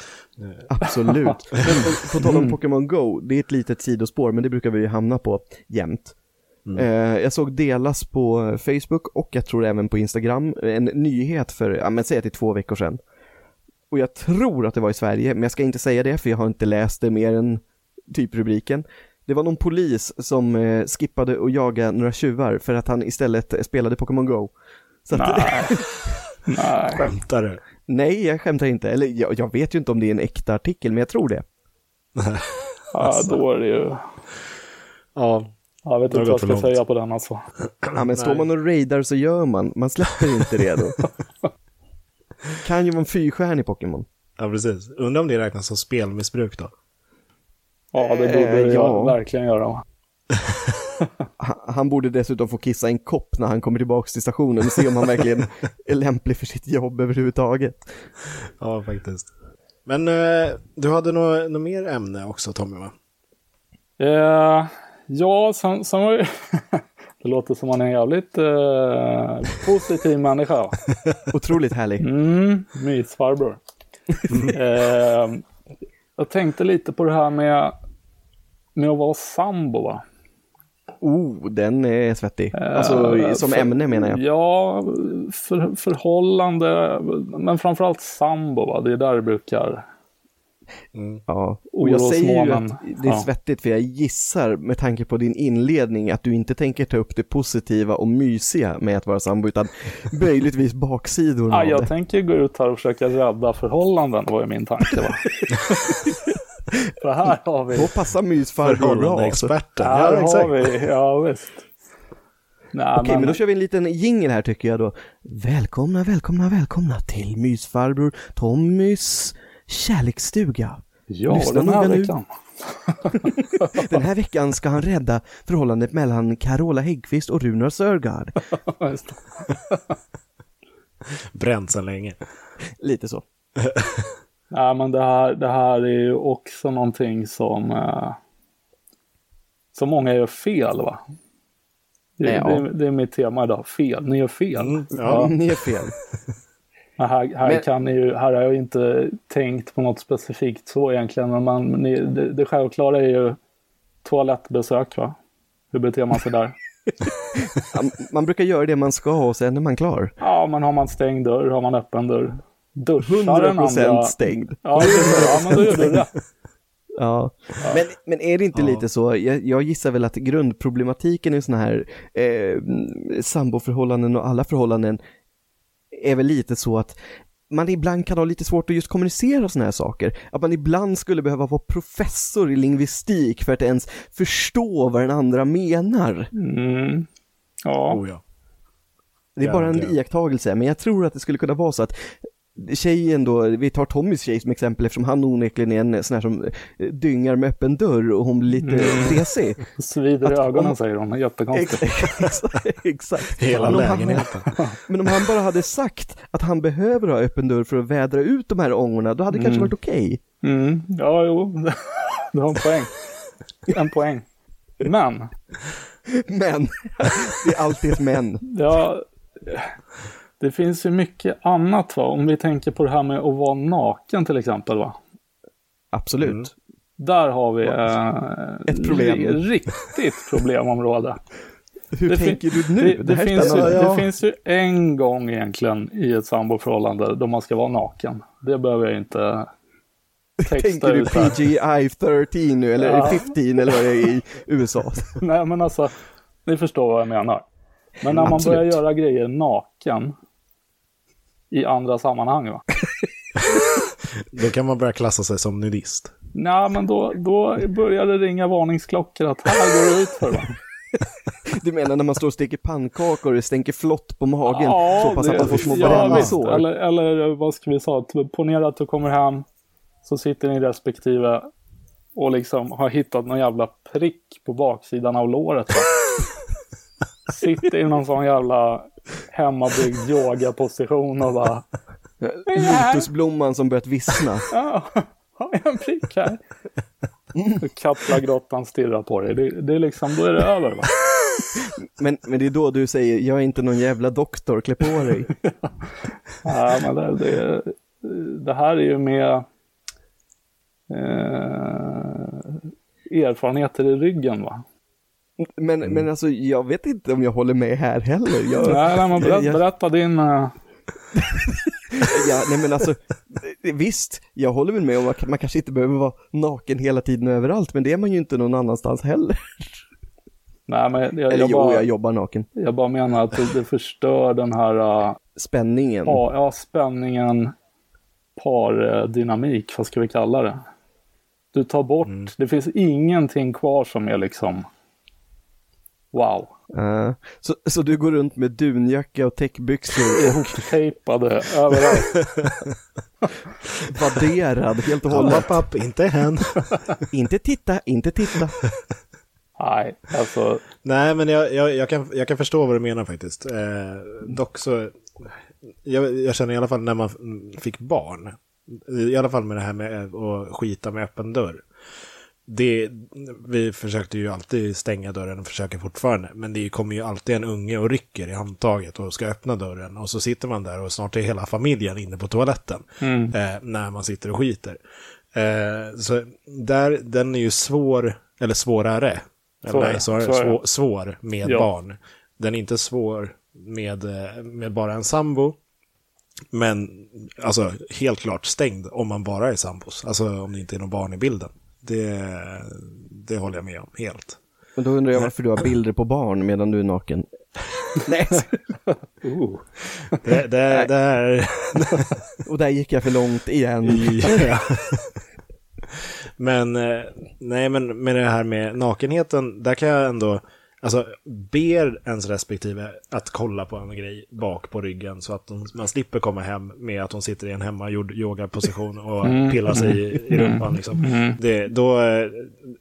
Absolut. Men på tal om Pokémon Go, det är ett litet sidospår, men det brukar vi ju hamna på jämt. Eh, jag såg delas på Facebook och jag tror även på Instagram en nyhet för, ja men säg att det är två veckor sedan. Och jag tror att det var i Sverige, men jag ska inte säga det för jag har inte läst det mer än typ rubriken. Det var någon polis som eh, skippade att jaga några tjuvar för att han istället spelade Pokémon Go. Så att, Nej. Nej. Skämtar du? nej, jag skämtar inte. Eller jag, jag vet ju inte om det är en äkta artikel, men jag tror det. Ja, då är det ju... Ja, Jag vet inte vad jag ska säga på den alltså. Ja men står man och raidar så gör man, man släpper inte det då. kan ju vara en fyrstjärnig Pokémon. ja precis. Undrar om det räknas som spelmissbruk då? Ja, det borde Eh, jag ja. verkligen göra. Han, han borde dessutom få kissa en kopp när han kommer tillbaka till stationen och se om han verkligen är lämplig för sitt jobb överhuvudtaget. Ja, faktiskt. Men eh, du hade något nå mer ämne också Tommy va? Eh, ja, sen, sen var ju... det låter som man är en jävligt eh, positiv människa. Otroligt härlig. Mm, mysfarbror. eh, jag tänkte lite på det här med, med att vara sambo. Va? Oh, den är svettig. Alltså Eh, som för- ämne menar jag. Ja, för, förhållande, men framförallt sambo. Va? Det är där det brukar... Ja, och jag säger ju att det är Ja. svettigt för jag gissar med tanke på din inledning att du inte tänker ta upp det positiva och mysiga med att vara sambo utan möjligtvis baksidorna Ah, av jag det. tänker gå ut här och försöka rädda förhållanden var ju min tanke. Va? För här har vi... Då passar mysfarbror bra. Förhållandeexperten. Här Ja, exakt. har vi, ja visst. Nej, Okej, men... men då kör vi en liten jingel här tycker jag då. Välkomna, välkomna, välkomna till mysfarbror Tommys kärleksstuga. Ja, Lyssna den här veckan. den här veckan ska han rädda förhållandet mellan Carola Häggkvist och Runar Sörgard. Bränt sedan länge. Lite så. Ja, men det här, det här är ju också någonting som, eh, som många gör fel va? Det, ja. det, det, är mitt tema idag, fel. Ni gör fel. Mm, ja, ja, ni gör fel. Här, här, men... kan ju, här har jag inte tänkt på något specifikt så egentligen, men man, det, det självklara är ju toalettbesök va? Hur beter man sig där? man brukar göra det man ska och sen är man klar. Ja, men har man stängd dörr, har man öppen dörr. Duschar 100% andra... stängd. Ja, ja, men då gör du det. Ja, men, men är det inte ja. lite så, jag, jag, gissar väl att grundproblematiken i sådana här eh, samboförhållanden och alla förhållanden är väl lite så att man ibland kan ha lite svårt att just kommunicera sådana här saker. Att man ibland skulle behöva vara professor i lingvistik för att ens förstå vad den andra menar. Mm. Ja. Oh, ja. Det är bara en iakttagelse, men jag tror att det skulle kunna vara så att tjejen då, vi tar Tommys tjej som exempel eftersom han onekligen är en sån här som eh, dyngar med öppen dörr och hon blir lite mm. fresig. Svider i ögonen om, säger hon, jättekonstigt. Exakt. exakt. Hela men lägenheten. Han, men om han bara hade sagt att han behöver ha öppen dörr för att vädra ut de här ångorna, då hade det mm. kanske varit okej. Okay. Mm. Ja, jo, du har en poäng. En poäng. Men. Men. Det är alltid ett men. Ja det finns ju mycket annat va, om vi tänker på det här med att vara naken till exempel va. Absolut. Mm. Där har vi eh, ett problem. riktigt problemområde. Hur det tänker du nu? Det, det, det finns ju, det finns ju en gång egentligen i ett samboförhållande då man ska vara naken. Det behöver jag inte texta Tänker du PGI 13 nu eller ja. 15 eller vad det är i USA? Nej men alltså, ni förstår vad jag menar. Men när man börjar göra grejer naken i andra sammanhang va? då kan man börja klassa sig som nudist. Nej, men då, då börjar det ringa varningsklockor att här går det ut för va? Du menar när man står och steker pannkakor och det stänker flott på magen ja, så pass det, att man får små ja, sår? Eller, eller vad ska vi säga, ponera att du kommer hem så sitter ni respektive och liksom har hittat någon jävla prick på baksidan av låret. Sitter i någon sån jävla hemmabyggd yogaposition och bara... Lotusblomman som börjat vissna. Ja, har jag en prick här? Kaplagrottan stirrar på dig. Det, det är liksom, då är det över va? Men, men det är då du säger, jag är inte någon jävla doktor, klä på dig. ja, men det, det, det här är ju med eh, erfarenheter i ryggen va? Men, mm. men alltså, jag vet inte om jag håller med här heller. Jag, nej, nej, men berätta, jag, berätta din... Uh... ja, nej men alltså, visst, jag håller väl med om att man kanske inte behöver vara naken hela tiden och överallt, men det är man ju inte någon annanstans heller. Nej, men jag, Eller jag jo, bara, jag jobbar naken. Jag bara menar att det, det förstör den här... Uh, spänningen. Ja, ja, spänningen, pardynamik, vad ska vi kalla det? Du tar bort, mm. det finns ingenting kvar som är liksom Wow. Uh, så, så du går runt med dunjacka och täckbyxor ihoptejpade överallt. Vadderad helt och hållet. Papp, inte hen. inte titta, inte titta. Nej, alltså. Nej, men jag, jag, jag, kan, jag kan förstå vad du menar faktiskt. Eh, dock så, jag, jag känner i alla fall när man fick barn, i alla fall med det här med att skita med öppen dörr det, vi försökte ju alltid stänga dörren och försöker fortfarande. Men det kommer ju alltid en unge och rycker i handtaget och ska öppna dörren. Och så sitter man där och snart är hela familjen inne på toaletten. Mm. Eh, när man sitter och skiter. Eh, så där, den är ju svår, eller svårare. Svår, eller nej, svår, svår, svår med ja. barn. Den är inte svår med, eh, med bara en sambo. Men alltså helt klart stängd om man bara är sambos. Alltså om det inte är någon barn i bilden. Det, det håller jag med om helt. Men då undrar jag varför du har bilder på barn medan du är naken. Nej. uh. Det, det, det är... Och där gick jag för långt igen. ja. Men, eh, nej men med det här med nakenheten, där kan jag ändå, alltså, ber ens respektive att kolla på en grej bak på ryggen så att de, man slipper komma hem med att hon sitter i en hemmagjord yogaposition och Mm. pillar sig i, i rumpan. Liksom. Det, då,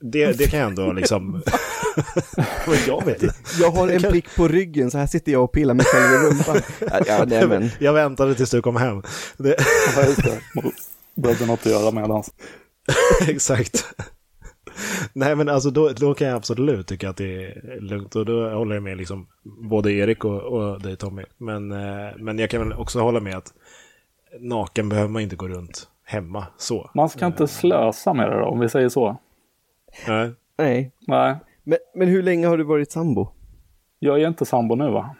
det, det kan jag ändå liksom... Men jag vet inte. Jag har en prick på ryggen, så här sitter jag och pillar mig själv i rumpan. Ja, nej men. Jag väntade tills du kom hem. Det. Behövde något att göra medans. exakt. Nej men alltså då, då kan jag absolut tycka att det är lugnt och då håller jag med liksom både Erik och, och dig Tommy. Men, eh, men jag kan väl också hålla med att naken behöver man inte gå runt hemma så. Man ska inte slösa med det då, om vi säger så. Nej. Nej. Nej, Men, men hur länge har du varit sambo? jag är inte sambo nu va?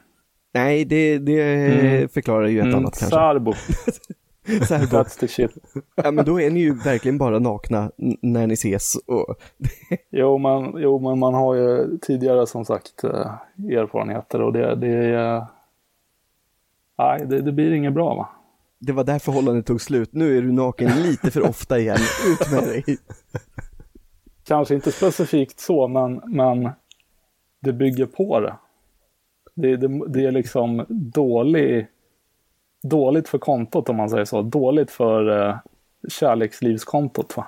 Nej, det, det förklarar ju ett Mm, annat kanske. Så här, that's the shit. ja, men då är ni ju verkligen bara nakna när ni ses. Och, Jo men, jo, men man har ju tidigare som sagt eh, erfarenheter och det, det är... Nej, det, det blir inget bra va? det var där förhållandet tog slut. Nu är du naken lite för ofta igen. Ut med dig. Kanske inte specifikt så, men, men det bygger på det. Det, det, det är liksom dålig, dåligt för kontot om man säger så. Dåligt för eh, kärlekslivskontot va?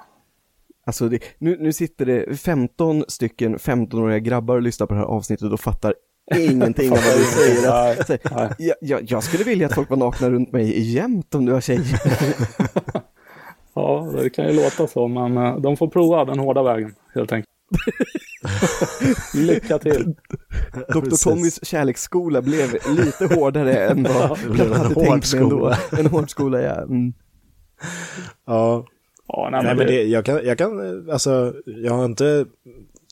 Alltså det, nu, nu sitter det 15 stycken 15-åriga grabbar och lyssnar på det här avsnittet och fattar ingenting av vad du säger. Nej, Att, nej. jag, jag, jag skulle vilja att folk var nakna runt mig jämt om du har tjejer. Ja, det kan ju låta så, men eh, de får prova den hårda vägen helt enkelt. Lycka till! Dr. Tommys kärleksskola blev lite hårdare än vad jag en hade tänkt mig ändå. En hård skola, ja. Mm. Ja, Ja, nej, Nej, men det, jag, kan, jag kan, alltså, jag har inte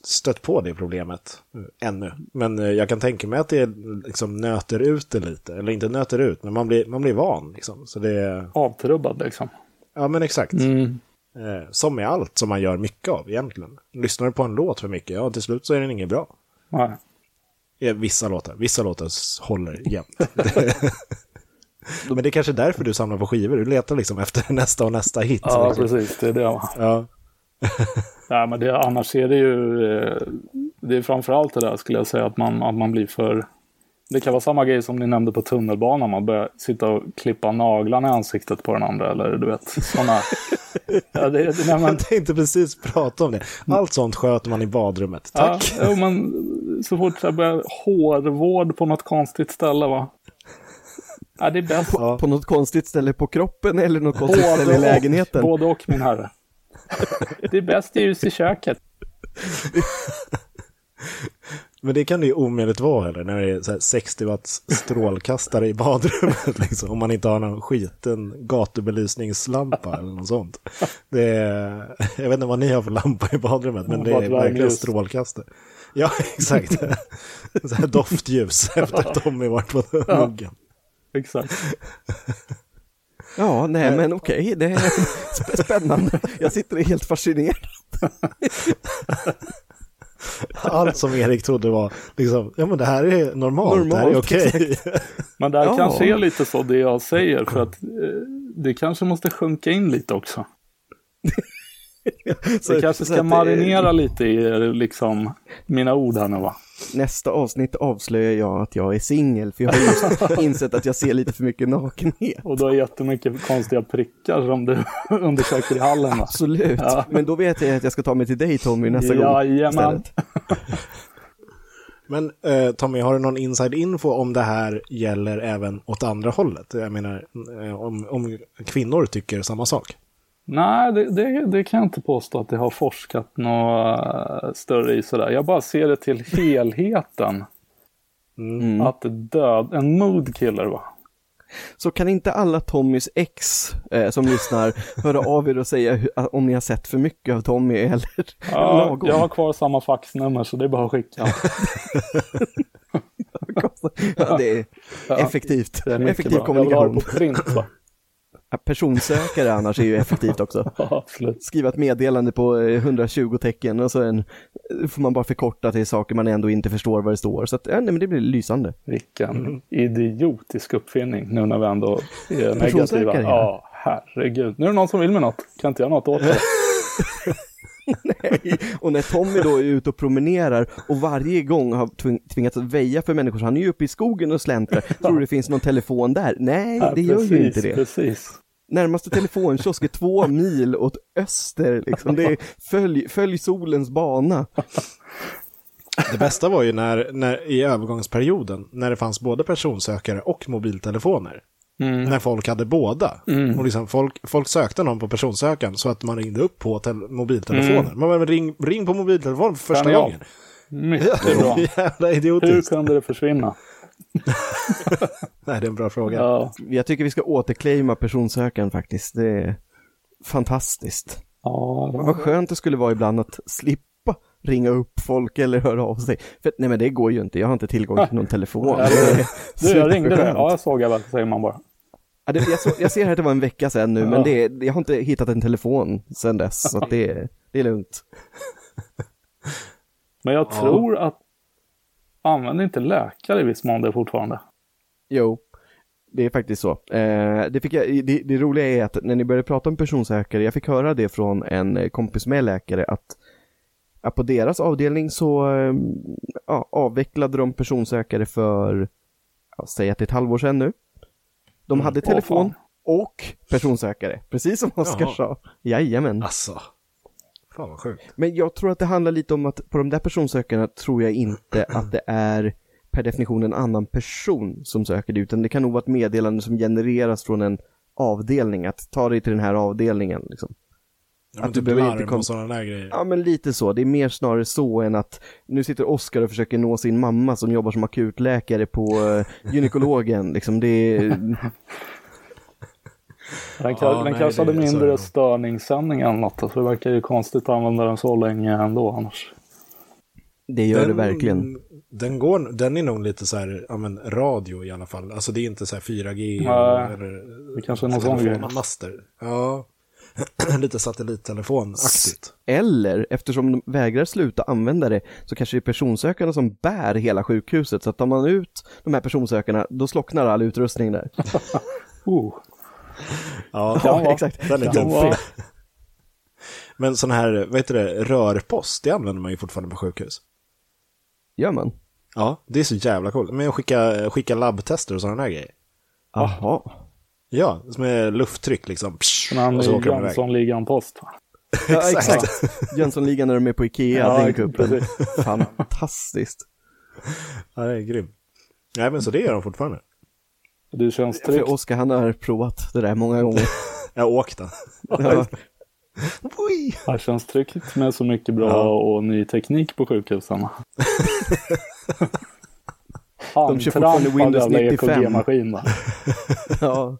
stött på det problemet ännu. Men eh, jag kan tänka mig att det liksom nöter ut det lite. Eller inte nöter ut, men man blir, man blir van. Liksom. Så det är, avtrubbad liksom. ja men exakt. Mm. Eh, som med allt som man gör mycket av egentligen. Lyssnar du på en låt för mycket, ja till slut så är den inget bra. Nej. Eh, Vissa låtar, vissa låtar håller jämt. men det är kanske därför du samlar på skivor, du letar liksom efter nästa och nästa hit. Ja, liksom. precis. Det är det. ja. Nej, men det, annars är det ju... eh, Det är framförallt det där skulle jag säga att man, att man blir för... Det kan vara samma grej som ni nämnde på tunnelbanan. Man börjar sitta och klippa naglarna i ansiktet på den andra. Eller du vet, sådana... ja, det, det, nej, men, Jag tänkte precis prata om det. Allt sånt sköter man i badrummet. ja, Tack. jo, men så fort jag börjar hårvård på något konstigt ställe va. Ja, det är bäst. Ja. På något konstigt ställe på kroppen eller något konstigt ställe i lägenheten. Och, både och min herre. Det är bäst ljus i köket. Men det kan det ju omöjligt vara heller när det är så här 60 watts strålkastare i badrummet. Liksom, om man inte har någon skiten gatubelysningslampa eller något sånt. Det är, jag vet inte vad ni har för lampa i badrummet, men Ja, det är verkligen strålkastare. Ja, exakt. Så här doftljus efter att Tommy varit på muggen. Exakt. Ja, nej men okej, det är sp- spännande. Jag sitter helt fascinerad. Allt som Erik trodde var liksom, ja men det här är normalt, det här är Normalt, okej. Men det här Ja. kanske är lite så det jag säger för att eh, det kanske måste sjunka in lite också. Så- Det kanske ska marinera lite i liksom mina ord här nu va. Nästa avsnitt avslöjar jag att jag är singel, för jag har just insett att jag ser lite för mycket nakenhet. Och du har jättemycket konstiga prickar som du undersöker i hallen va. Absolut, Ja. men då vet jag att jag ska ta mig till dig Tommy nästa gång Jajamän. istället. Men eh, Tommy, har du någon inside info om det här gäller även åt andra hållet? Jag menar, eh, om, om kvinnor tycker samma sak. Nej, det, det, det kan jag inte påstå att det har forskat något eh, större i sådär. Jag bara ser det till helheten. Mm. Att död, en mood killer va. Så kan inte alla Tommys ex eh, som lyssnar höra av er och säga hur, om ni har sett för mycket av Tommy eller Ja, lagom? jag har kvar samma faxnummer så det är bara att skicka. ja, det är Ja, effektivt. Det är Effektiv bra. Jag vill ha det kommunikation. på print va. Personsökare annars är ju effektivt också. Ja. Skriva ett meddelande på eh, 120 tecken och så en, får man bara förkorta till saker man ändå inte förstår vad det står. Så att, ja, nej, men det blir lysande. Vilken idiotisk uppfinning nu när vi ändå är negativa. Ja, herregud. Nu är det någon som vill med något. Kan inte jag något åt det. Nej, och när Tommy då är ute och promenerar och varje gång har tving- tvingats väja för människor, så han är ju uppe i skogen och släntrar. Tror du det finns någon telefon där? Nej, Ja, det gör precis, ju inte det. Precis. Närmaste telefonkiosk är två mil åt öster, liksom. Det är, följ, följ solens bana. Det bästa var ju när, när, i övergångsperioden, när det fanns både personsökare och mobiltelefoner. Mm. När folk hade båda. Och liksom folk, folk sökte någon på personsökaren så att man ringde upp på tel- mobiltelefoner. Man bara, ring, ring på mobiltelefon för första gången. Mycket bra. Jävla Hur kunde det försvinna? Nej, det är en bra fråga. Ja, Jag tycker vi ska återclaima personsökaren faktiskt. Det är fantastiskt. ja, Vad skönt det skulle vara ibland att slippa ringa upp folk eller höra av sig. För nej men det går ju inte, jag har inte tillgång till någon telefon. Du, jag ringde dig. Ja, jag såg jag väl, säger man bara. Ja, det, jag, så, jag ser här att det var en vecka sedan nu, Ja. men det, jag har inte hittat en telefon sedan dess, så det, är- det är lugnt. Men jag Ja. tror att använder inte läkare i viss mån det fortfarande? Jo, det är faktiskt så. Eh, det, jag, det, det roliga är att när ni började prata om personsökare, jag fick höra det från en kompis med läkare att, att på deras avdelning så eh, ja, avvecklade de personsökare för, ja, säg att det är ett halvår sedan nu. De hade Åh, telefon fan. och personsökare, precis som Oskar sa. Jajamän. Alltså. Fan vad sjukt. Men jag tror att det handlar lite om att på de där personsökarna tror jag inte att det är per definition en annan person som söker det, utan det kan nog vara ett meddelande som genereras från en avdelning, att ta dig till den här avdelningen. Liksom. Ja, Att du behöver larm inte kom- och sådana där grejer. Ja, men lite så. Det är mer snarare så än att nu sitter Oskar och försöker nå sin mamma som jobbar som akutläkare på uh, gynekologen. Liksom det är... Den, Ja, den nej, kanske hade det- så är det mindre nog. störningssändning än något. Så det verkar ju konstigt att använda den så länge ändå annars. Det gör det verkligen. Den, går, den är nog lite så här, ja men radio i alla fall. Alltså det är inte så här 4G Nej, eller det kanske är någon sån grej. telefonmaster. Ja, lite satellittelefonaktigt. Eller, eftersom de vägrar sluta använda det, så kanske det är personsökarna som bär hela sjukhuset. Så att tar man ut de här personsökarna, då slocknar all utrustning där. Oh, Ja, vara. exakt. vara. tuffig. Men sån här, vad heter det, rörpost, det använder man ju fortfarande på sjukhus. Gör man? Ja, det är så jävla coolt. Men att skicka, skicka labbtester och sådana där grejer. Jaha. Ja, som är lufttryck liksom. Psh, här och så åker de iväg. Jönssonligan-post. Ja, exakt. Jönssonligan när de är på Ikea, Ja, den kuppen. Fantastiskt. Ja, det är grymt. Nej, men så det gör de fortfarande. Det känns tryggt. För Oskar, han har provat det där många gånger. Jag har åkt den. Ja. Det känns tryggt med så mycket bra och ny teknik på sjukhusen. De kör fortfarande Handtrampad Windows jävla 95. EKG-maskin va? ja.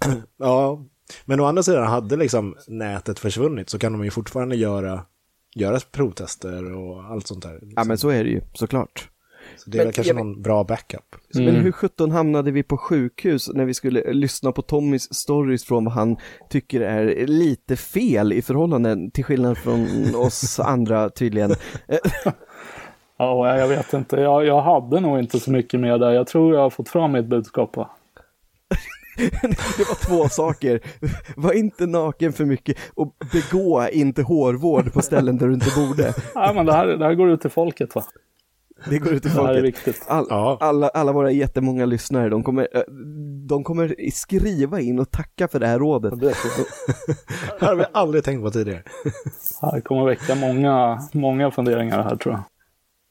Ja, men å andra sidan, hade liksom nätet försvunnit så kan de ju fortfarande göra, göra provtester och allt sånt där. ja, men så är det ju, såklart. Så det är men väl kanske jag- någon bra backup. Men Mm. hur sjutton hamnade vi på sjukhus när vi skulle lyssna på Tommys stories från vad han tycker är lite fel i förhållanden till skillnad från oss andra tydligen. Ja, jag vet inte. Jag, jag hade nog inte så mycket med där. Jag tror jag har fått fram mitt budskap va? Det var två saker. Var inte naken för mycket och begå inte hårvård på ställen där du inte borde. Nej, men det här, det här går ut till folket va? Det går ut till Det här är folket. viktigt. All, Ja. alla, alla våra jättemånga lyssnare, de kommer, eh, de kommer skriva in och tacka för det här rådet. Det, Det har vi aldrig tänkt på tidigare. det här kommer väcka många, många funderingar här tror jag.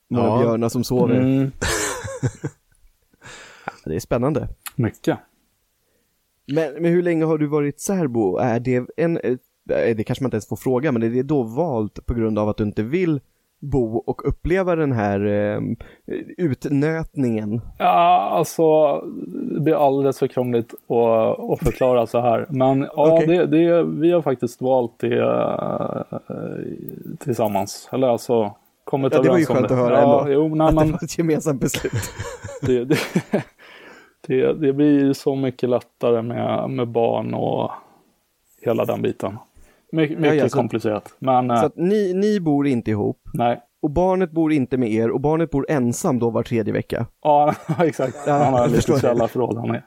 Många Ja. björnar som sover. Mm, Det är spännande. mycket. Men, men hur länge har du varit särbo? Är det en, eh, det kanske man inte ens får fråga, men är det då valt på grund av att du inte vill bo och uppleva den här eh, utnötningen? Ja, alltså det blir alldeles för krångligt att, att förklara så här. Men ja, Okej. det, det, vi har faktiskt valt det eh, tillsammans. Eller alltså kommit Ja, det var ju överens om nej, det. att höra ja, ändå. Jo, nej, Att det men var ett gemensamt beslut. det, det, det, det blir så mycket lättare med, med barn och hela den biten. My, mycket ja, så- komplicerat. Men eh, Så att ni, ni bor inte ihop, nej. och barnet bor inte med er, och barnet bor ensam då var tredje vecka. Ja, exakt. Ja, Han har lite det. är.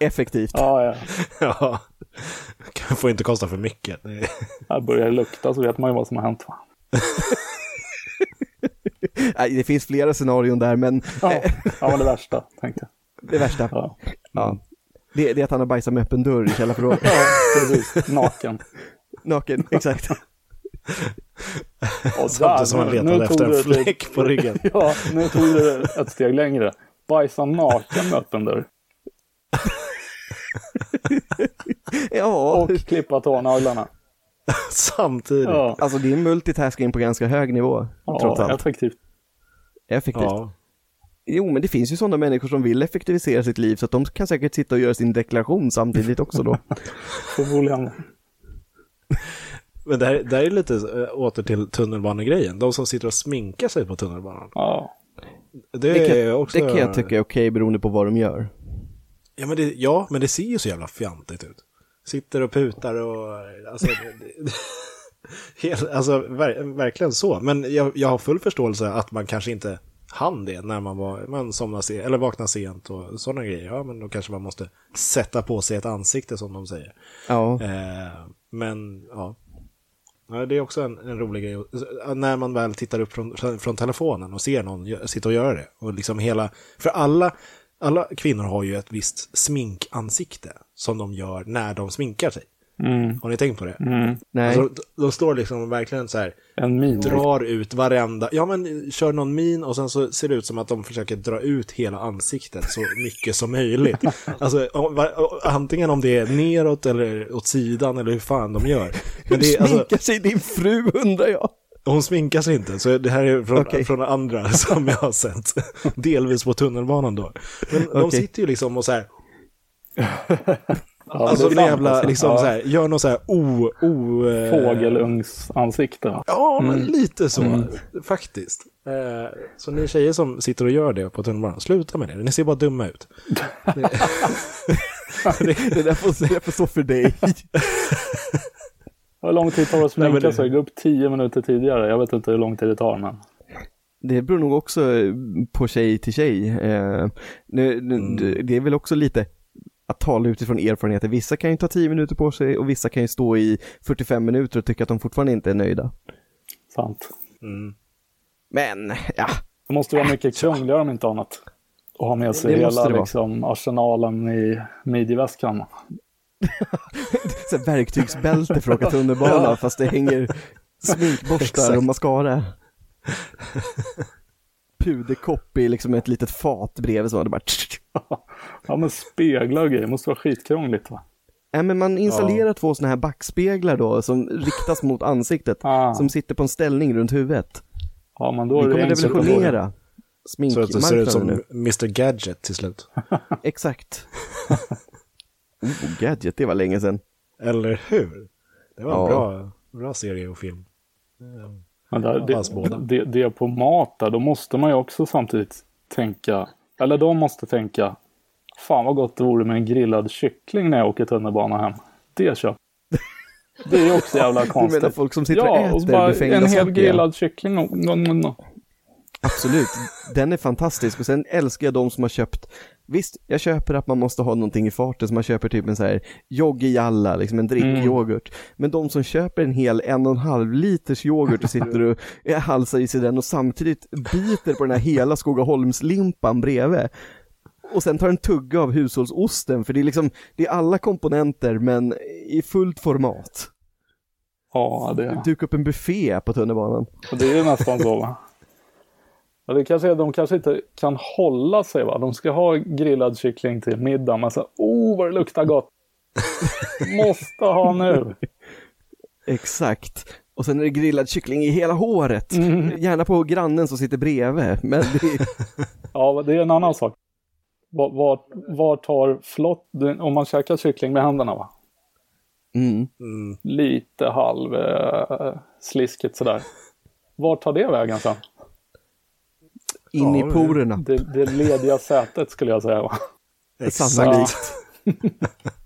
Effektivt. Ja, ja. Ja. får inte kosta för mycket. Det börjar det lukta så vet man ju vad som har hänt. Va? Nej, det finns flera scenarion där, men Ja, ja det värsta tänkte jag. det värsta, Ja, ja. Det, det är att han har bajsat med öppen dörr i källarförrådet. ja precis. Naken. Naken, exakt. Och Samtidigt som han letade efter en fläck på ryggen. Ja, nu tog du det ett steg längre. Bajsa naken med öppen dörr. Ja, Och klippa tånaglarna. Samtidigt. Ja, alltså det är multitasking på ganska hög nivå, trots ja allt. effektivt. Effektivt. Ja. Jo, men det finns ju sådana människor som vill effektivisera sitt liv, så att de kan säkert sitta och göra sin deklaration samtidigt också då. Förmodligen. Men det här, det här är lite äh, åter till tunnelbanegrejen. De som sitter och sminkar sig på tunnelbanan. Ja, Det, Det är kan, också... det kan jag tycka är okej beroende på vad de gör. Ja men, det, ja, men det ser ju så jävla fjantigt ut. Sitter och putar och... Alltså, helt, alltså ver, verkligen så. Men jag, jag har full förståelse att man kanske inte hann det när man, var, man somnar sent, eller vaknar sent och sådana grejer. Ja, men då kanske man måste sätta på sig ett ansikte som de säger. Ja, Eh, men ja. ja, det är också en, en rolig grej. När man väl tittar upp från, från telefonen och ser någon sitta och göra det. Och liksom hela, för alla, alla kvinnor har ju ett visst sminkansikte som de gör när de sminkar sig. mm, Har ni tänkt på det? mm. nej. Alltså, de, de står liksom verkligen så här, En min. drar ut varenda, ja men kör någon min och sen så ser det ut som att de försöker dra ut hela ansiktet så mycket som möjligt. Alltså antingen om det är neråt eller åt sidan eller hur fan de gör. Men det är, alltså, Sminkar sig din fru undrar jag. hon sminkar sig inte, så det här är från, Okej. från andra som jag har sett. Delvis på tunnelbanan då. Men de Okej. sitter ju liksom och så här, Ja, alltså sant, jävla, liksom Ja, så här, gör någon så här o... o eh, Fågelungsansikte. Ja, men lite så Mm. faktiskt. Eh, så ni tjejer som sitter och gör det på tunnelbanan, sluta med det. Ni ser bara dumma ut. Det där får, det får stå för dig. Hur lång tid tar det att sminka det- sig? Gå upp tio minuter tidigare. Jag vet inte hur lång tid det tar, men... Det beror nog också på tjej till tjej. Eh, nu, nu, Mm. Det är väl också lite att tala utifrån erfarenheter. Vissa kan ju ta 10 minuter på sig och vissa kan ju stå i 45 minuter och tycka att de fortfarande inte är nöjda. Sant. Mm. Men, ja, Det måste vara mycket krångligare om inte annat. Att ha med sig hela liksom, arsenalen i midjeväskan. verktygsbälte för att åka tunnelbana fast det hänger sminkborstar och mascara. Puderkopp i liksom ett litet fat bredvid så det bara Ja men speglar och grejer måste vara skitkrångligt va? Nej men man installerar två sådana här backspeglar då som riktas mot ansiktet. Ah, Som sitter på en ställning runt huvudet. ja men då är det kommer revolutionera Så att det ser ut sminkmarknaden som nu. Mr Gadget till slut. Exakt. oh, Gadget, det var länge sedan. Eller hur? Det var en Ja. bra, bra serie och film. Men där, det, det, det på mat där, då måste man ju också samtidigt tänka, eller de måste tänka, fan vad gott det vore med en grillad kyckling när jag åker tunnelbana hem. Det köp. Det är också jävla Du menar konstigt. folk som sitter och Ja, och äter bara befängda en hel grillad kyckling. Och, no, no, no. Absolut, den är fantastisk och sen älskar jag de som har köpt Visst, jag köper att man måste ha någonting i farten så man köper typ en så här joggijalla, liksom en drickyoghurt. Men de som köper en hel en och en halv liters yoghurt och sitter och halsar i sig den och samtidigt biter på den här hela Skogaholmslimpan bredvid. Och sen tar en tugga av hushållsosten för det är liksom, det är alla komponenter men i fullt format. Ja, det, Duka upp en buffé på tunnelbanan. det är nästan så va. Ja, det kanske är, de kanske inte kan hålla sig va. De ska ha grillad kyckling till middag. Men så, oh vad det luktar gott. Måste ha nu. Exakt. Och sen är det grillad kyckling i hela håret. Mm. Gärna på grannen som sitter bredvid. Men det är, Ja, det är en annan sak. Var, var, var tar flott, om man käkar kyckling med händerna va? mm. Mm. Lite halv eh, sliskigt sådär. Var tar det vägen sen? in Ja, i porerna. Det, det lediga sätet skulle jag säga va? Sannolikt.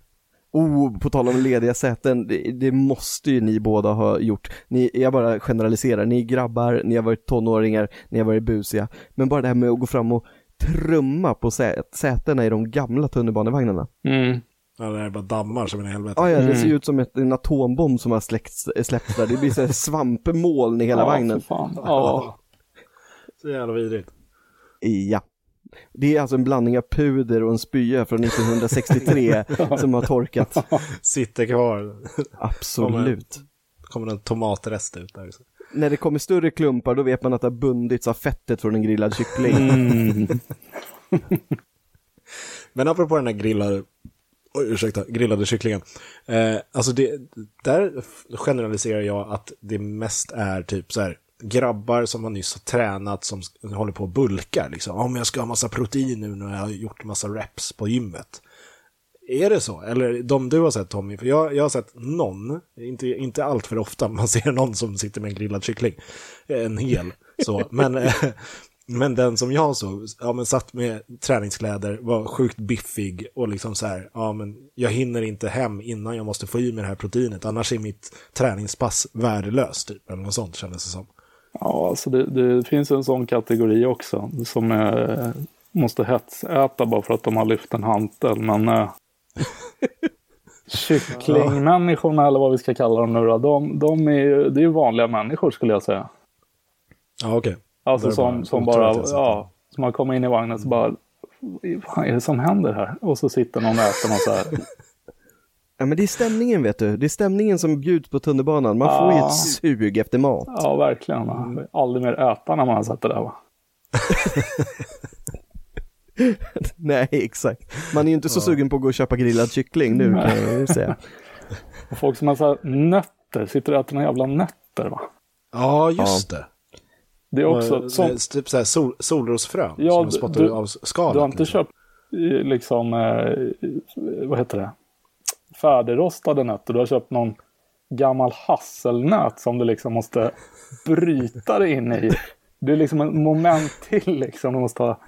Oh, på tal om lediga säten, det, det måste ju ni båda ha gjort. Ni, jag bara generaliserar, ni är grabbar, ni har varit tonåringar, ni har varit busiga. Men bara det här med att gå fram och trumma på sä, sätena i de gamla tunnelbanevagnarna. Mm. Ja, det är bara dammar som en helvete. Ja, ja, det Mm. ser ut som ett, en atombomb som har släckts, släppts där. Det blir så här svampmoln i hela ja, vagnen. för Fan. Ja. Så jävla vidrigt. Ja. Det är alltså en blandning av puder och en spya från 1963 som har torkat. Sitter kvar. Absolut. kommer en tomatrest ut där. Så. När det kommer större klumpar då vet man att det har bundits av fettet från en grillad kyckling. Mm. Men apropå den här grillade, oj, ursäkta, grillade kycklingen. Eh, alltså det, där generaliserar jag att det mest är typ så här grabbar som har nyss har tränat som håller på och bulkar liksom. Om jag ska ha massa protein nu när jag har gjort massa reps på gymmet. Är det så? Eller de du har sett Tommy? För jag, jag har sett någon, inte, inte allt för ofta, man ser någon som sitter med en grillad kyckling. En hel. Så. Men, men den som jag såg, ja men satt med träningskläder, var sjukt biffig och liksom så här, ja men jag hinner inte hem innan jag måste få i mig det här proteinet, annars är mitt träningspass värdelöst typ, eller något sånt kändes det som. Ja, alltså det, det finns en sån kategori också som eh, måste hetsäta bara för att de har lyft en hantel. Men eh, kycklingmänniskorna eller vad vi ska kalla dem nu då, de, de är ju, det är ju vanliga människor skulle jag säga. Ja okej. Alltså är det som, bara som bara, sitter. ja, som har kommit in i vagnen så bara, vad är det som händer här? Och så sitter någon och äter något så här. Ja men det är stämningen vet du, det är stämningen som bjuds på tunnelbanan. Man får ju ett sug efter mat. Ja, verkligen. Man vill aldrig mer äta när man har sett det där va. Nej exakt. Man är ju inte så sugen på att gå och köpa grillad kyckling nu kan jag ju säga. Och folk som har så här nötter, sitter och äter några jävla nötter va. Ja, just det. Det är också, Och, som, typ så här sol, solrosfrön Ja, som du- spottar du- av skalet. du har inte liksom. köpt eh, liksom, eh, vad heter det, färdigrostade nötter. Du har köpt någon gammal hasselnöt som du liksom måste bryta dig in i. Det är liksom en moment till liksom. Du måste ha...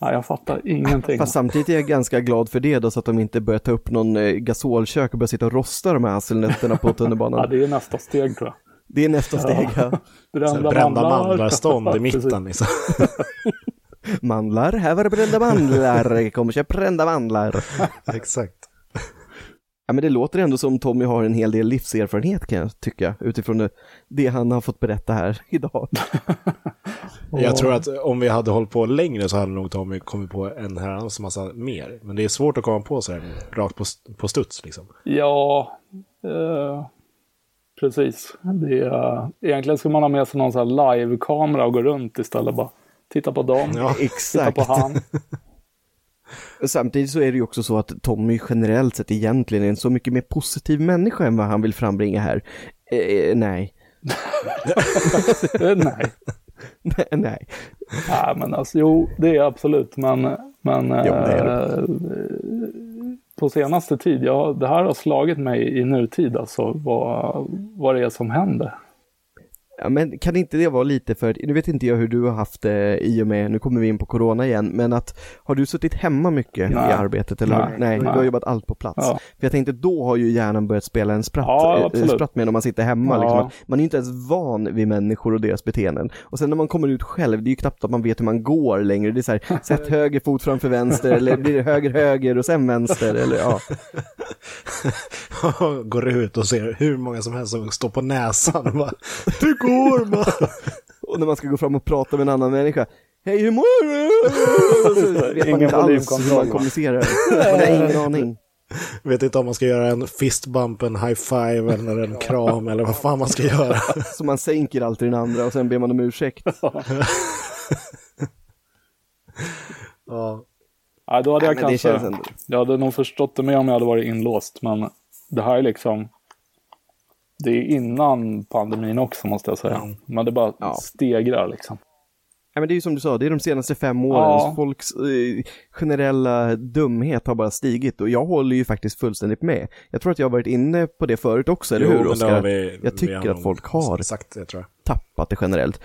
Nej, jag fattar ingenting. Fast samtidigt är jag ganska glad för det då så att de inte börjar ta upp någon eh, gasolkök och börja sitta och rosta de här hasselnötterna på Ja, tunnelbanan. det är nästa steg tror jag. Det är nästa steg. Ja. Här Brända mandlarstånd i mitten liksom. Mandlar, här var det brända mandlar. Kom och köp brända mandlar. Exakt. Ja, men det låter ändå som Tommy har en hel del livserfarenhet kan jag tycka utifrån det, det han har fått berätta här idag. Jag tror att om vi hade hållit på längre så hade nog Tommy kommit på en herrans massa mer. Men det är svårt att komma på så här rakt på, på studs liksom. Ja, eh, precis. Det är, egentligen skulle man ha med sig någon sån här live-kamera och gå runt istället. Bara titta på dem, Ja, titta Exakt. på han. Samtidigt så är det ju också så att Tommy generellt sett egentligen är en så mycket mer positiv människa än vad han vill frambringa här. Eh, nej. Nej. nej, nej. Nej, men alltså jo, det är absolut. Men, men Jo, eh, på senaste tid, ja, det här har slagit mig i nutid alltså vad, vad det är som händer. Ja, men kan inte det vara lite för, nu vet inte jag hur du har haft det i och med, nu kommer vi in på corona igen, men att har du suttit hemma mycket Nej. i arbetet eller? Nej. Nej, du har jobbat allt på plats. Ja. För jag tänkte då har ju hjärnan börjat spela en spratt, Ja, absolut. spratt med när man sitter hemma. Ja. Liksom. Man är ju inte ens van vid människor och deras beteenden. Och sen när man kommer ut själv, det är ju knappt att man vet hur man går längre. Det är så här, sätt höger fot framför vänster, eller blir det höger höger och sen vänster, eller ja. Går ut och ser hur många som helst som står på näsan. Bara, går man? Och när man ska gå fram och prata med en annan människa, Hej hur mår du? Så vet man Ingen inte alls hur man kommunicerar. Man har ingen aning. Vet inte om man ska göra en fistbump, en high five eller en kram eller vad fan man ska göra. Så man sänker alltid den andra och sen ber man om ursäkt. Ja. Ja, då hade jag Nej, kanske, känns ändå- jag hade nog förstått det mer om jag hade varit inlåst. Men det här är liksom, det är innan pandemin också måste jag säga. Mm. Men det bara Ja. stegrar liksom. Ja, men det är ju som du sa, det är de senaste fem åren. Ja. Folks eh, generella dumhet har bara stigit och jag håller ju faktiskt fullständigt med. Jag tror att jag har varit inne på det förut också, eller Jo, hur Oskar? vi- jag vi tycker har att folk har Sagt det tror jag. tappat det generellt.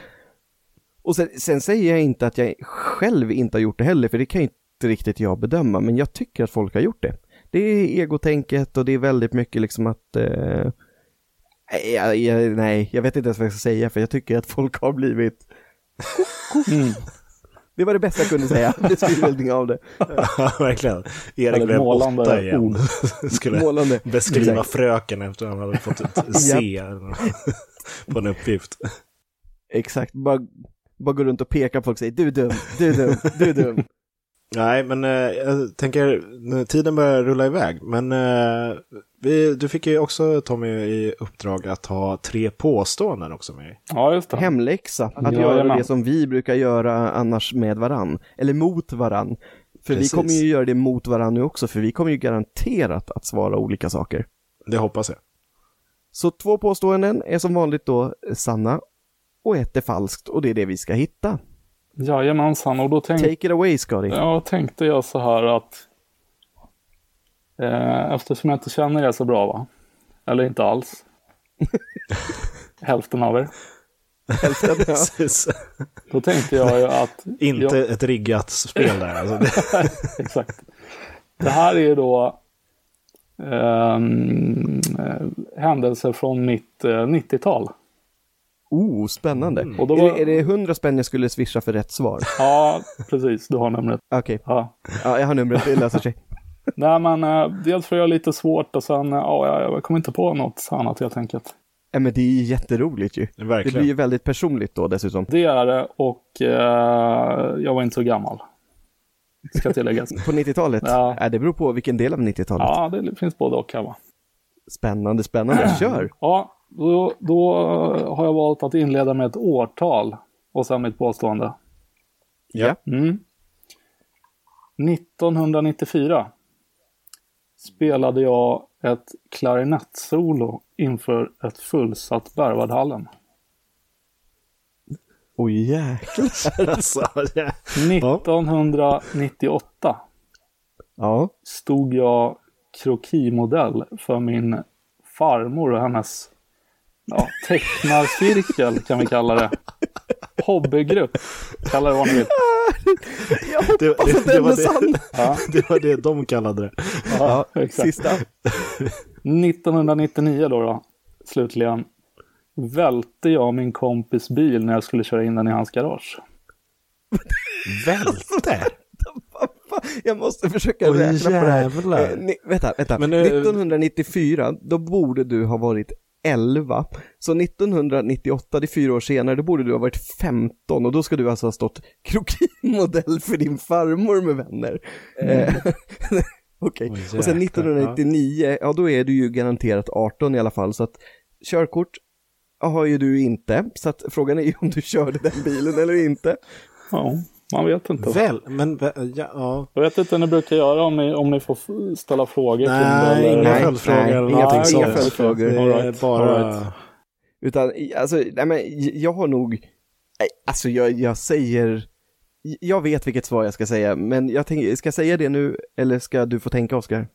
Och sen, sen säger jag inte att jag själv inte har gjort det heller, för det kan ju inte riktigt jag bedöma, men jag tycker att folk har gjort det. Det är egotänket och det är väldigt mycket liksom att eh, jag, jag, nej, jag vet inte ens vad jag ska säga, för jag tycker att folk har blivit Mm. Det var det bästa jag kunde säga. Det skriver av det. Ja, verkligen. Erik blev målande åtta igen. ord. Skulle Målande. beskriva Exakt. fröken efter att han hade fått ett C på en uppgift. Exakt, bara, bara gå runt och peka på folk och säga du är dum, du är dum, du är dum. Nej, men eh, jag tänker, nu- tiden börjar rulla iväg. Men eh, vi, du fick ju också, Tommy, i uppdrag att ha tre påståenden också med. Ja, just det. Hemläxa, att Jajamän. göra det som vi brukar göra annars med varann, eller mot varann. För Precis. vi kommer ju göra det mot varann nu också, för vi kommer ju garanterat att svara olika saker. Det hoppas jag. Så två påståenden är som vanligt då sanna och ett är falskt och det är det vi ska hitta. Jajamensan, och då tänkte Take it away Scotty. Ja, tänkte jag så här att eh, eftersom jag inte känner er så bra va? Eller inte alls. Hälften av er. Hälften, ja. Precis. Då tänkte jag ju att... Inte jag, ett riggat spel där. Alltså det, exakt. Det här är ju då ehm, eh, händelser från mitt eh, 90-tal. Oh, spännande. Mm. Och då är, var- det, är det 100 spänn jag skulle swisha för rätt svar? Ja, precis. Du har numret. Okej, Ja. ja, jag har numret, det löser sig. Nej, men eh, dels för att jag är lite svårt och sen, eh, ja, jag, jag kom inte på något annat helt enkelt. Ja, men det är jätteroligt ju. Det verkligen. blir ju väldigt personligt då dessutom. Det är det och eh, jag var inte så gammal. Ska tilläggas. På 90-talet? Ja. Ja. det beror på vilken del av 90-talet. ja, det finns både och här va. Spännande, spännande. Kör! Ja, då, då har jag valt att inleda med ett årtal och sen mitt påstående. Ja. Mm. 1994 spelade jag ett klarinettsolo inför ett fullsatt Berwaldhallen. Oj jäklar. Alltså, ja. 1998 Ja, stod jag krokimodell för min farmor och hennes ja, tecknarcirkel kan vi kalla det. Hobbygrupp, kalla det vad ni vill. jag Det, hoppas det, att det, den är det, sann. Ja, det var det de kallade det. ja, Ja, exakt. sista. 1999 då, då, slutligen, välte jag min kompis bil när jag skulle köra in den i hans garage. Välte? Jag måste försöka Oj, räkna på det här. jävlar. Eh, ni, vänta, vänta. Men, eh, 1994, då borde du ha varit 11. Så 1998, det är fyra år senare, då borde du ha varit 15 och då ska du alltså ha stått krokimodell för din farmor med vänner. Eh, Okej, Oj, och sen jäklar, 1999, ja då är du ju garanterat 18 i alla fall, så att körkort har ju du inte, så att frågan är ju om du körde den bilen eller inte. Ja, man vet inte. Väl, men ja, ja. Jag vet inte hur ni brukar göra om ni, om ni får ställa frågor Nej, till inga följdfrågor nej, eller inga- följdfrågor. Det är right, bara... right. Utan, alltså, nej men jag har nog, alltså jag, jag säger, jag vet vilket svar jag ska säga, men jag tänker, ska jag säga det nu eller ska du få tänka Oskar?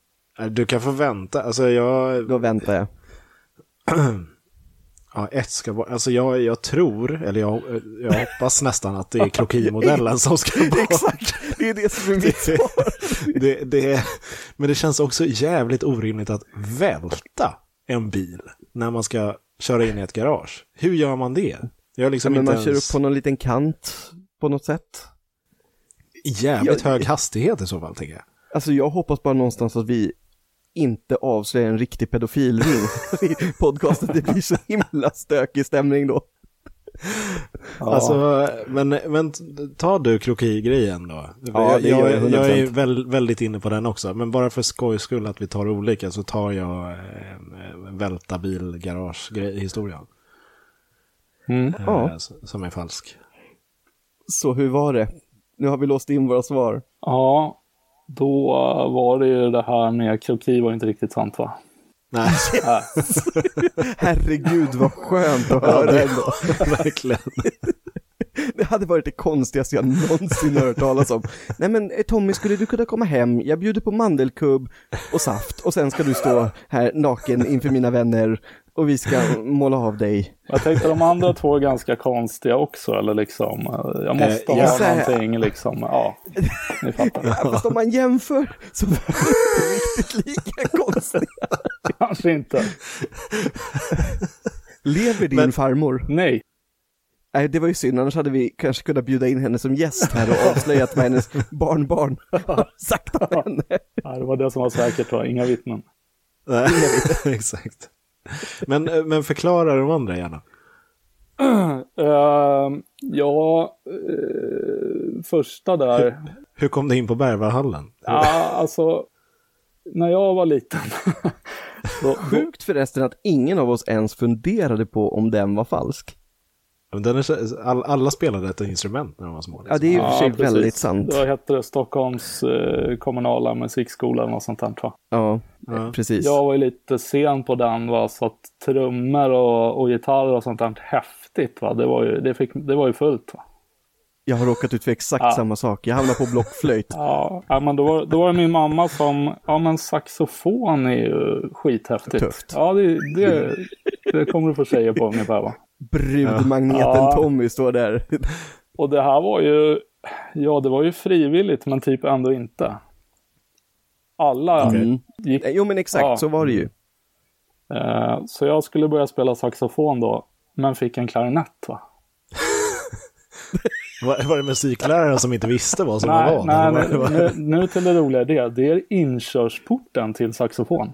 Du kan få vänta. Alltså jag... Då väntar jag. Ja, ett ska vara... Alltså jag, jag tror, eller jag, jag hoppas nästan att det är krokimodellen som ska vara... Exakt, det är det som är mitt svar. det, det, men det känns också jävligt orimligt att välta en bil när man ska köra in i ett garage. Hur gör man det? Jag liksom Men inte man kör ens... upp på någon liten kant på något sätt. Jävligt Jag- hög hastighet i så fall, tänker jag. Alltså jag hoppas bara någonstans att vi inte avslöjar en riktig pedofilring i podcasten. Det blir så himla stökig stämning då. Ja. Alltså, men, men ta du krokigrejen då. Ja, jag, jag jag, jag är 100%. väl, väldigt inne på den också. Men bara för skojs skull att vi tar olika så tar jag eh, välta bil garage historien Mm. Ja. eh, som är falsk. Så hur var det? Nu har vi låst in våra svar. ja, då var det ju det här med kroki var inte riktigt sant va? Nej, Nej. Herregud vad skönt att ja, höra det, ändå. verkligen. Det hade varit det konstigaste jag någonsin hört talas om. Nej men eh, Tommy, skulle du kunna komma hem? Jag bjuder på mandelkubb och saft och sen ska du stå här naken inför mina vänner och vi ska måla av dig. Jag tänkte de andra två är ganska konstiga också eller liksom. eh, Jag måste Eh, ha ja, så här- någonting liksom. Ja, ni fattar. Ja, fast om man jämför så var det riktigt lika konstigt. Kanske inte. Lever din Men- farmor? Nej. Nej, det var ju synd, annars hade vi kanske kunnat bjuda in henne som gäst här och avslöjat vad hennes barnbarn har sagt om henne. Ja, det var det som var säkert, va? inga vittnen. Nej, exakt. Men, eh, men förklara de andra gärna. Uh, ja, uh, första där. Hur kom du in på Berwaldhallen? Ja, alltså, när jag var liten. då... Sjukt förresten att ingen av oss ens funderade på om den var falsk. Den är, all, alla spelade ett instrument när de var små. Liksom. Ja, det är ju för sig ja, väldigt sant. Då hette det Stockholms eh, kommunala musikskola eller något sånt där. Ja, ja, precis. Jag var ju lite sen på den, va, så att trummor och, och gitarrer och sånt där häftigt, va? Det, var ju, det, fick, det var ju fullt. Va? Jag har råkat ut för exakt ja. samma sak. Jag hamnade på blockflöjt. ja, ja, men då var, då var det min mamma som, ja men saxofon är ju skithäftigt. Tufft. Ja, det, det, det kommer du få säga på ungefär va? Brudmagneten ja. Tommy står där. Och det här var ju, ja det var ju frivilligt men typ ändå inte. Alla mm. gick... Jo men exakt, ja. så var det ju. Uh, så jag skulle börja spela saxofon då, men fick en klarinett va. var, var det musikläraren som inte visste vad som nej, var? Nej, nej nu, nu till det roliga det, det är inkörsporten till saxofon.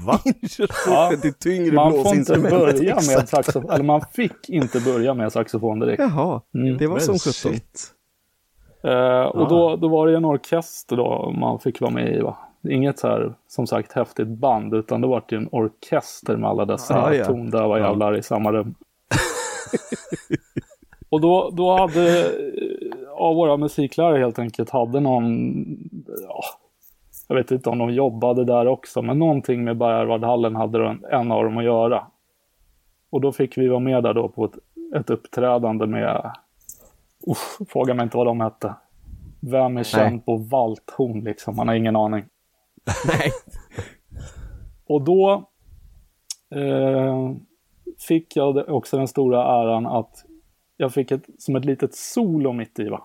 Va? ja, till tyngre man får inte börja med saxofon, eller man fick inte börja med saxofon direkt. Jaha, mm. det var som sjutton. Uh, och då, då var det en orkester då man fick vara med i va? Inget så här, som sagt, häftigt band, utan det var det en orkester med alla dessa ah, ja. tondöva jävlar i samma rum. och då, då hade, av våra musiklärare helt enkelt, hade någon, ja, jag vet inte om de jobbade där också, men någonting med Berwaldhallen hade en av dem att göra. Och då fick vi vara med där då på ett, ett uppträdande med, usch, fråga mig inte vad de hette. Vem är känd på valthorn liksom? Man har ingen aning. Nej. Och då eh, fick jag också den stora äran att jag fick ett, som ett litet solo mitt i va.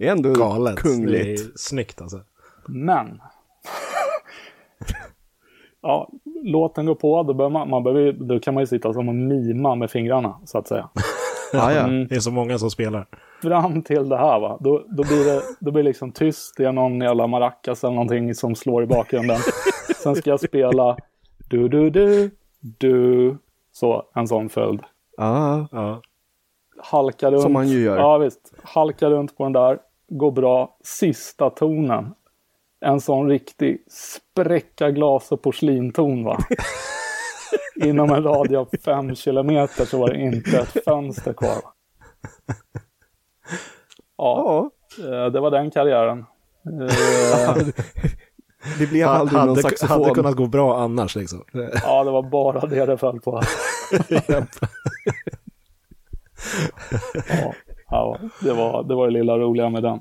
Ändå Galet. kungligt. Det är snyggt alltså. Men. ja, låten går på, då, man, man behöver, då kan man ju sitta som en mima med fingrarna, så att säga. ja, ja. Mm. Det är så många som spelar. Fram till det här, va? Då, då, blir, det, då blir det liksom tyst. Det är någon jävla maracas eller någonting som slår i bakgrunden. Sen ska jag spela du, du, du, du. Så, en sån följd. Ja. ja. Halka runt. Som man ju gör. Ja, visst. Halka runt på den där. Går bra. Sista tonen en sån riktig spräcka glas och porslinton va. Inom en radie av fem kilometer så var det inte ett fönster kvar. Ja, ja. Eh, det var den karriären. Eh, det blev aldrig hade, någon saxofon. Hade kunnat gå bra annars liksom. Ja, det var bara det det föll på. ja, ja, det var det var det lilla roliga med den.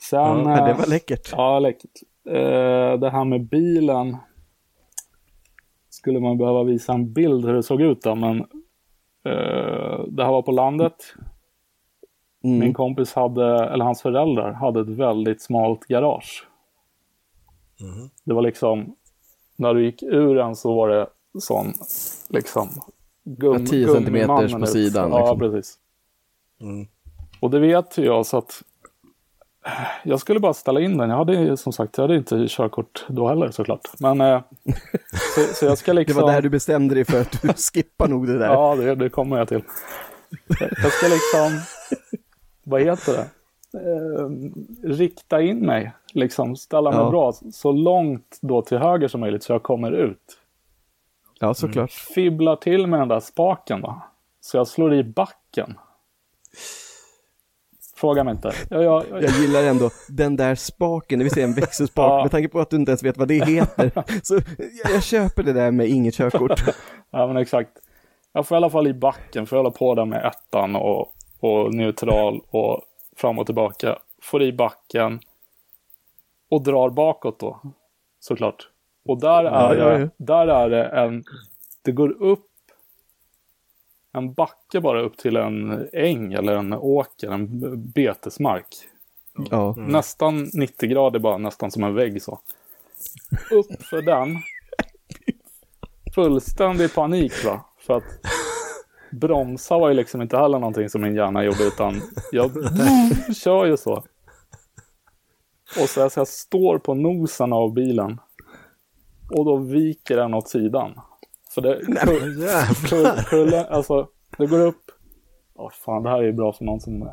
Sen, ja, det var läckert. Ja, läckert eh, det här med bilen skulle man behöva visa en bild hur det såg ut då, men eh, det här var på landet. Mm. Min kompis hade, eller hans föräldrar, hade ett väldigt smalt garage. Mm. Det var liksom, när du gick ur den så var det sån, liksom, gum, 10 centimeters på sidan. Ja, liksom. precis. Mm. Och det vet jag så att jag skulle bara ställa in den. Jag hade som sagt jag hade inte körkort då heller såklart. Men eh, så, så, jag ska liksom... Det var där du bestämde dig för att du skippar nog det där. Ja, det, det kommer jag till. Jag ska liksom, vad heter det? Eh, rikta in mig, liksom ställa mig ja. bra så långt då till höger som möjligt så jag kommer ut. Ja, såklart. Mm. Fibblar till med den där spaken va. Så jag slår i backen. Fråga mig inte. Jag, jag, jag... jag gillar ändå den där spaken, det vill säga en växelspak, ja. med tanke på att du inte ens vet vad det heter. Så jag, köper det där med inget körkort. ja men exakt. Jag får i alla fall i backen, för jag håller på där med ettan och, och neutral och fram och tillbaka. Får i backen och drar bakåt då, såklart. Och där är, ja, det, där är det en, det går upp en backe bara upp till en äng eller en åker, en betesmark. Ja. Mm. Nästan 90 grader bara, nästan som en vägg så. Upp för den. Fullständig panik va. För att bromsa var ju liksom inte heller någonting som min hjärna gjorde utan jag kör ju så. Och så, så jag står på nosen av bilen. Och då viker den åt sidan. För det, kull, kull, kullen, alltså, det går upp. Oh, fan, det här är ju bra för någon som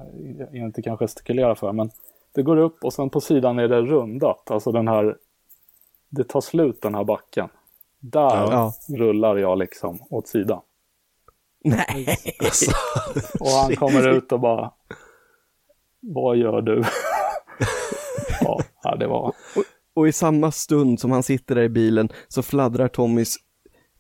inte kan gestikulera för. Men det går upp och sen på sidan är det rundat. Alltså den här. Det tar slut den här backen. Där Ja. rullar jag liksom åt sidan. Nej. Och han kommer ut och bara. Vad gör du? ja, ja, det var. Och i samma stund som han sitter där i bilen så fladdrar Tommys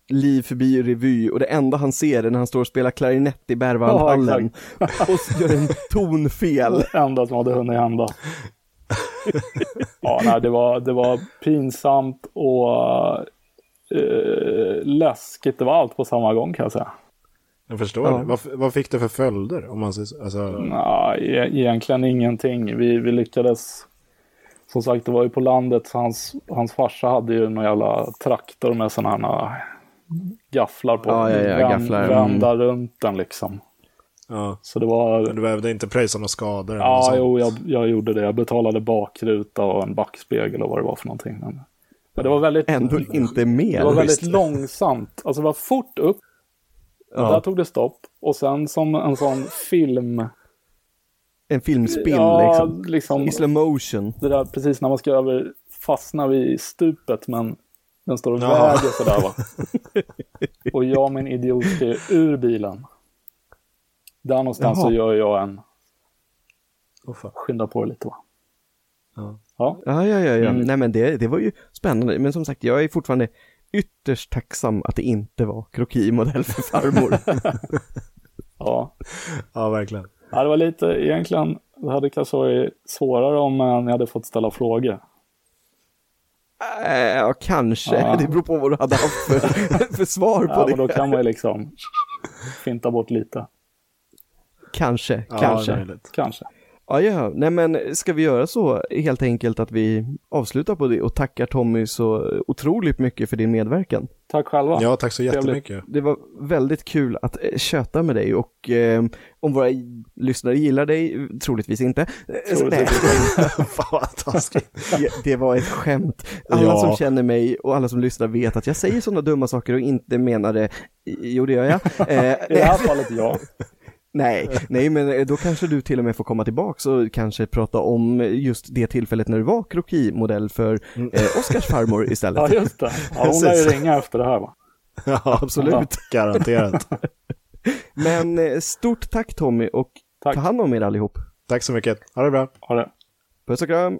liv förbi i revy och det enda han ser är när han står och spelar klarinett i Berwaldhallen och så gör en tonfel. Det enda som hade hunnit hända. ja, nej, det, var, det var pinsamt och eh, läskigt. Det var allt på samma gång kan jag säga. Jag förstår Ja. det. Vad, vad fick det för följder? Om man säger, alltså, Nej, e- egentligen ingenting. Vi, vi lyckades. Som sagt, det var ju på landet. Så hans, hans farsa hade ju någon jävla traktor med sådana här gafflar på. Ja, ja, ja, gafflar, mm. Vända runt den liksom. ja. Så det var... Men du behövde inte pröjsa några skador? Ja, jo, jag, jag gjorde det. Jag betalade bakruta och en backspegel och vad det var för någonting. Men, men det var väldigt, Ändå inte mer. det var väldigt visst. långsamt. Alltså det var fort upp. Där Ja, tog det stopp. Och sen som en sån film. en filmspill ja, liksom. liksom. I slow motion. Det där precis när man ska över, fastna vid stupet men den står och Ja. väger sådär va. och jag min idiot ju ur bilen. Där någonstans Jaha. så gör jag en, fan. skynda på det lite va. Ja. Ja, Ja, ja, ja. Mm. Nej men det, det var ju spännande. Men som sagt, jag är fortfarande ytterst tacksam att det inte var krokimodell för farmor. ja. ja, verkligen. Ja, det var lite, egentligen, det hade kanske varit svårare om ni hade fått ställa frågor. Äh, ja, kanske. Ja. Det beror på vad du hade haft för, för svar på Ja, det. men då kan man ju liksom finta bort lite. Kanske, Ja, kanske. Kanske. Ja, ja, nej men ska vi göra så helt enkelt att vi avslutar på det och tackar Tommy så otroligt mycket för din medverkan. Tack själva. Ja, tack så jättemycket. Det var väldigt kul att eh, köta med dig och eh, om våra lyssnare gillar dig, troligtvis inte. Eh, Troligtvis nej, Fan vad taskigt. det- det var ett skämt. Alla Ja. som känner mig och alla som lyssnar vet att jag säger sådana dumma saker och inte menar det. Jo, det gör jag. Eh, I det här fallet ja. Nej, nej men eh, då kanske du till och med får komma tillbaks och kanske prata om just det tillfället när du var krokimodell för eh, Oscars farmor istället. Ja, just det. Ja, hon lär ju ringa efter det här va. Ja, absolut. Garanterat. Men eh, stort tack Tommy och Tack. ta hand om er allihop. Tack så mycket. Ha det bra. Ha det. Puss och kram!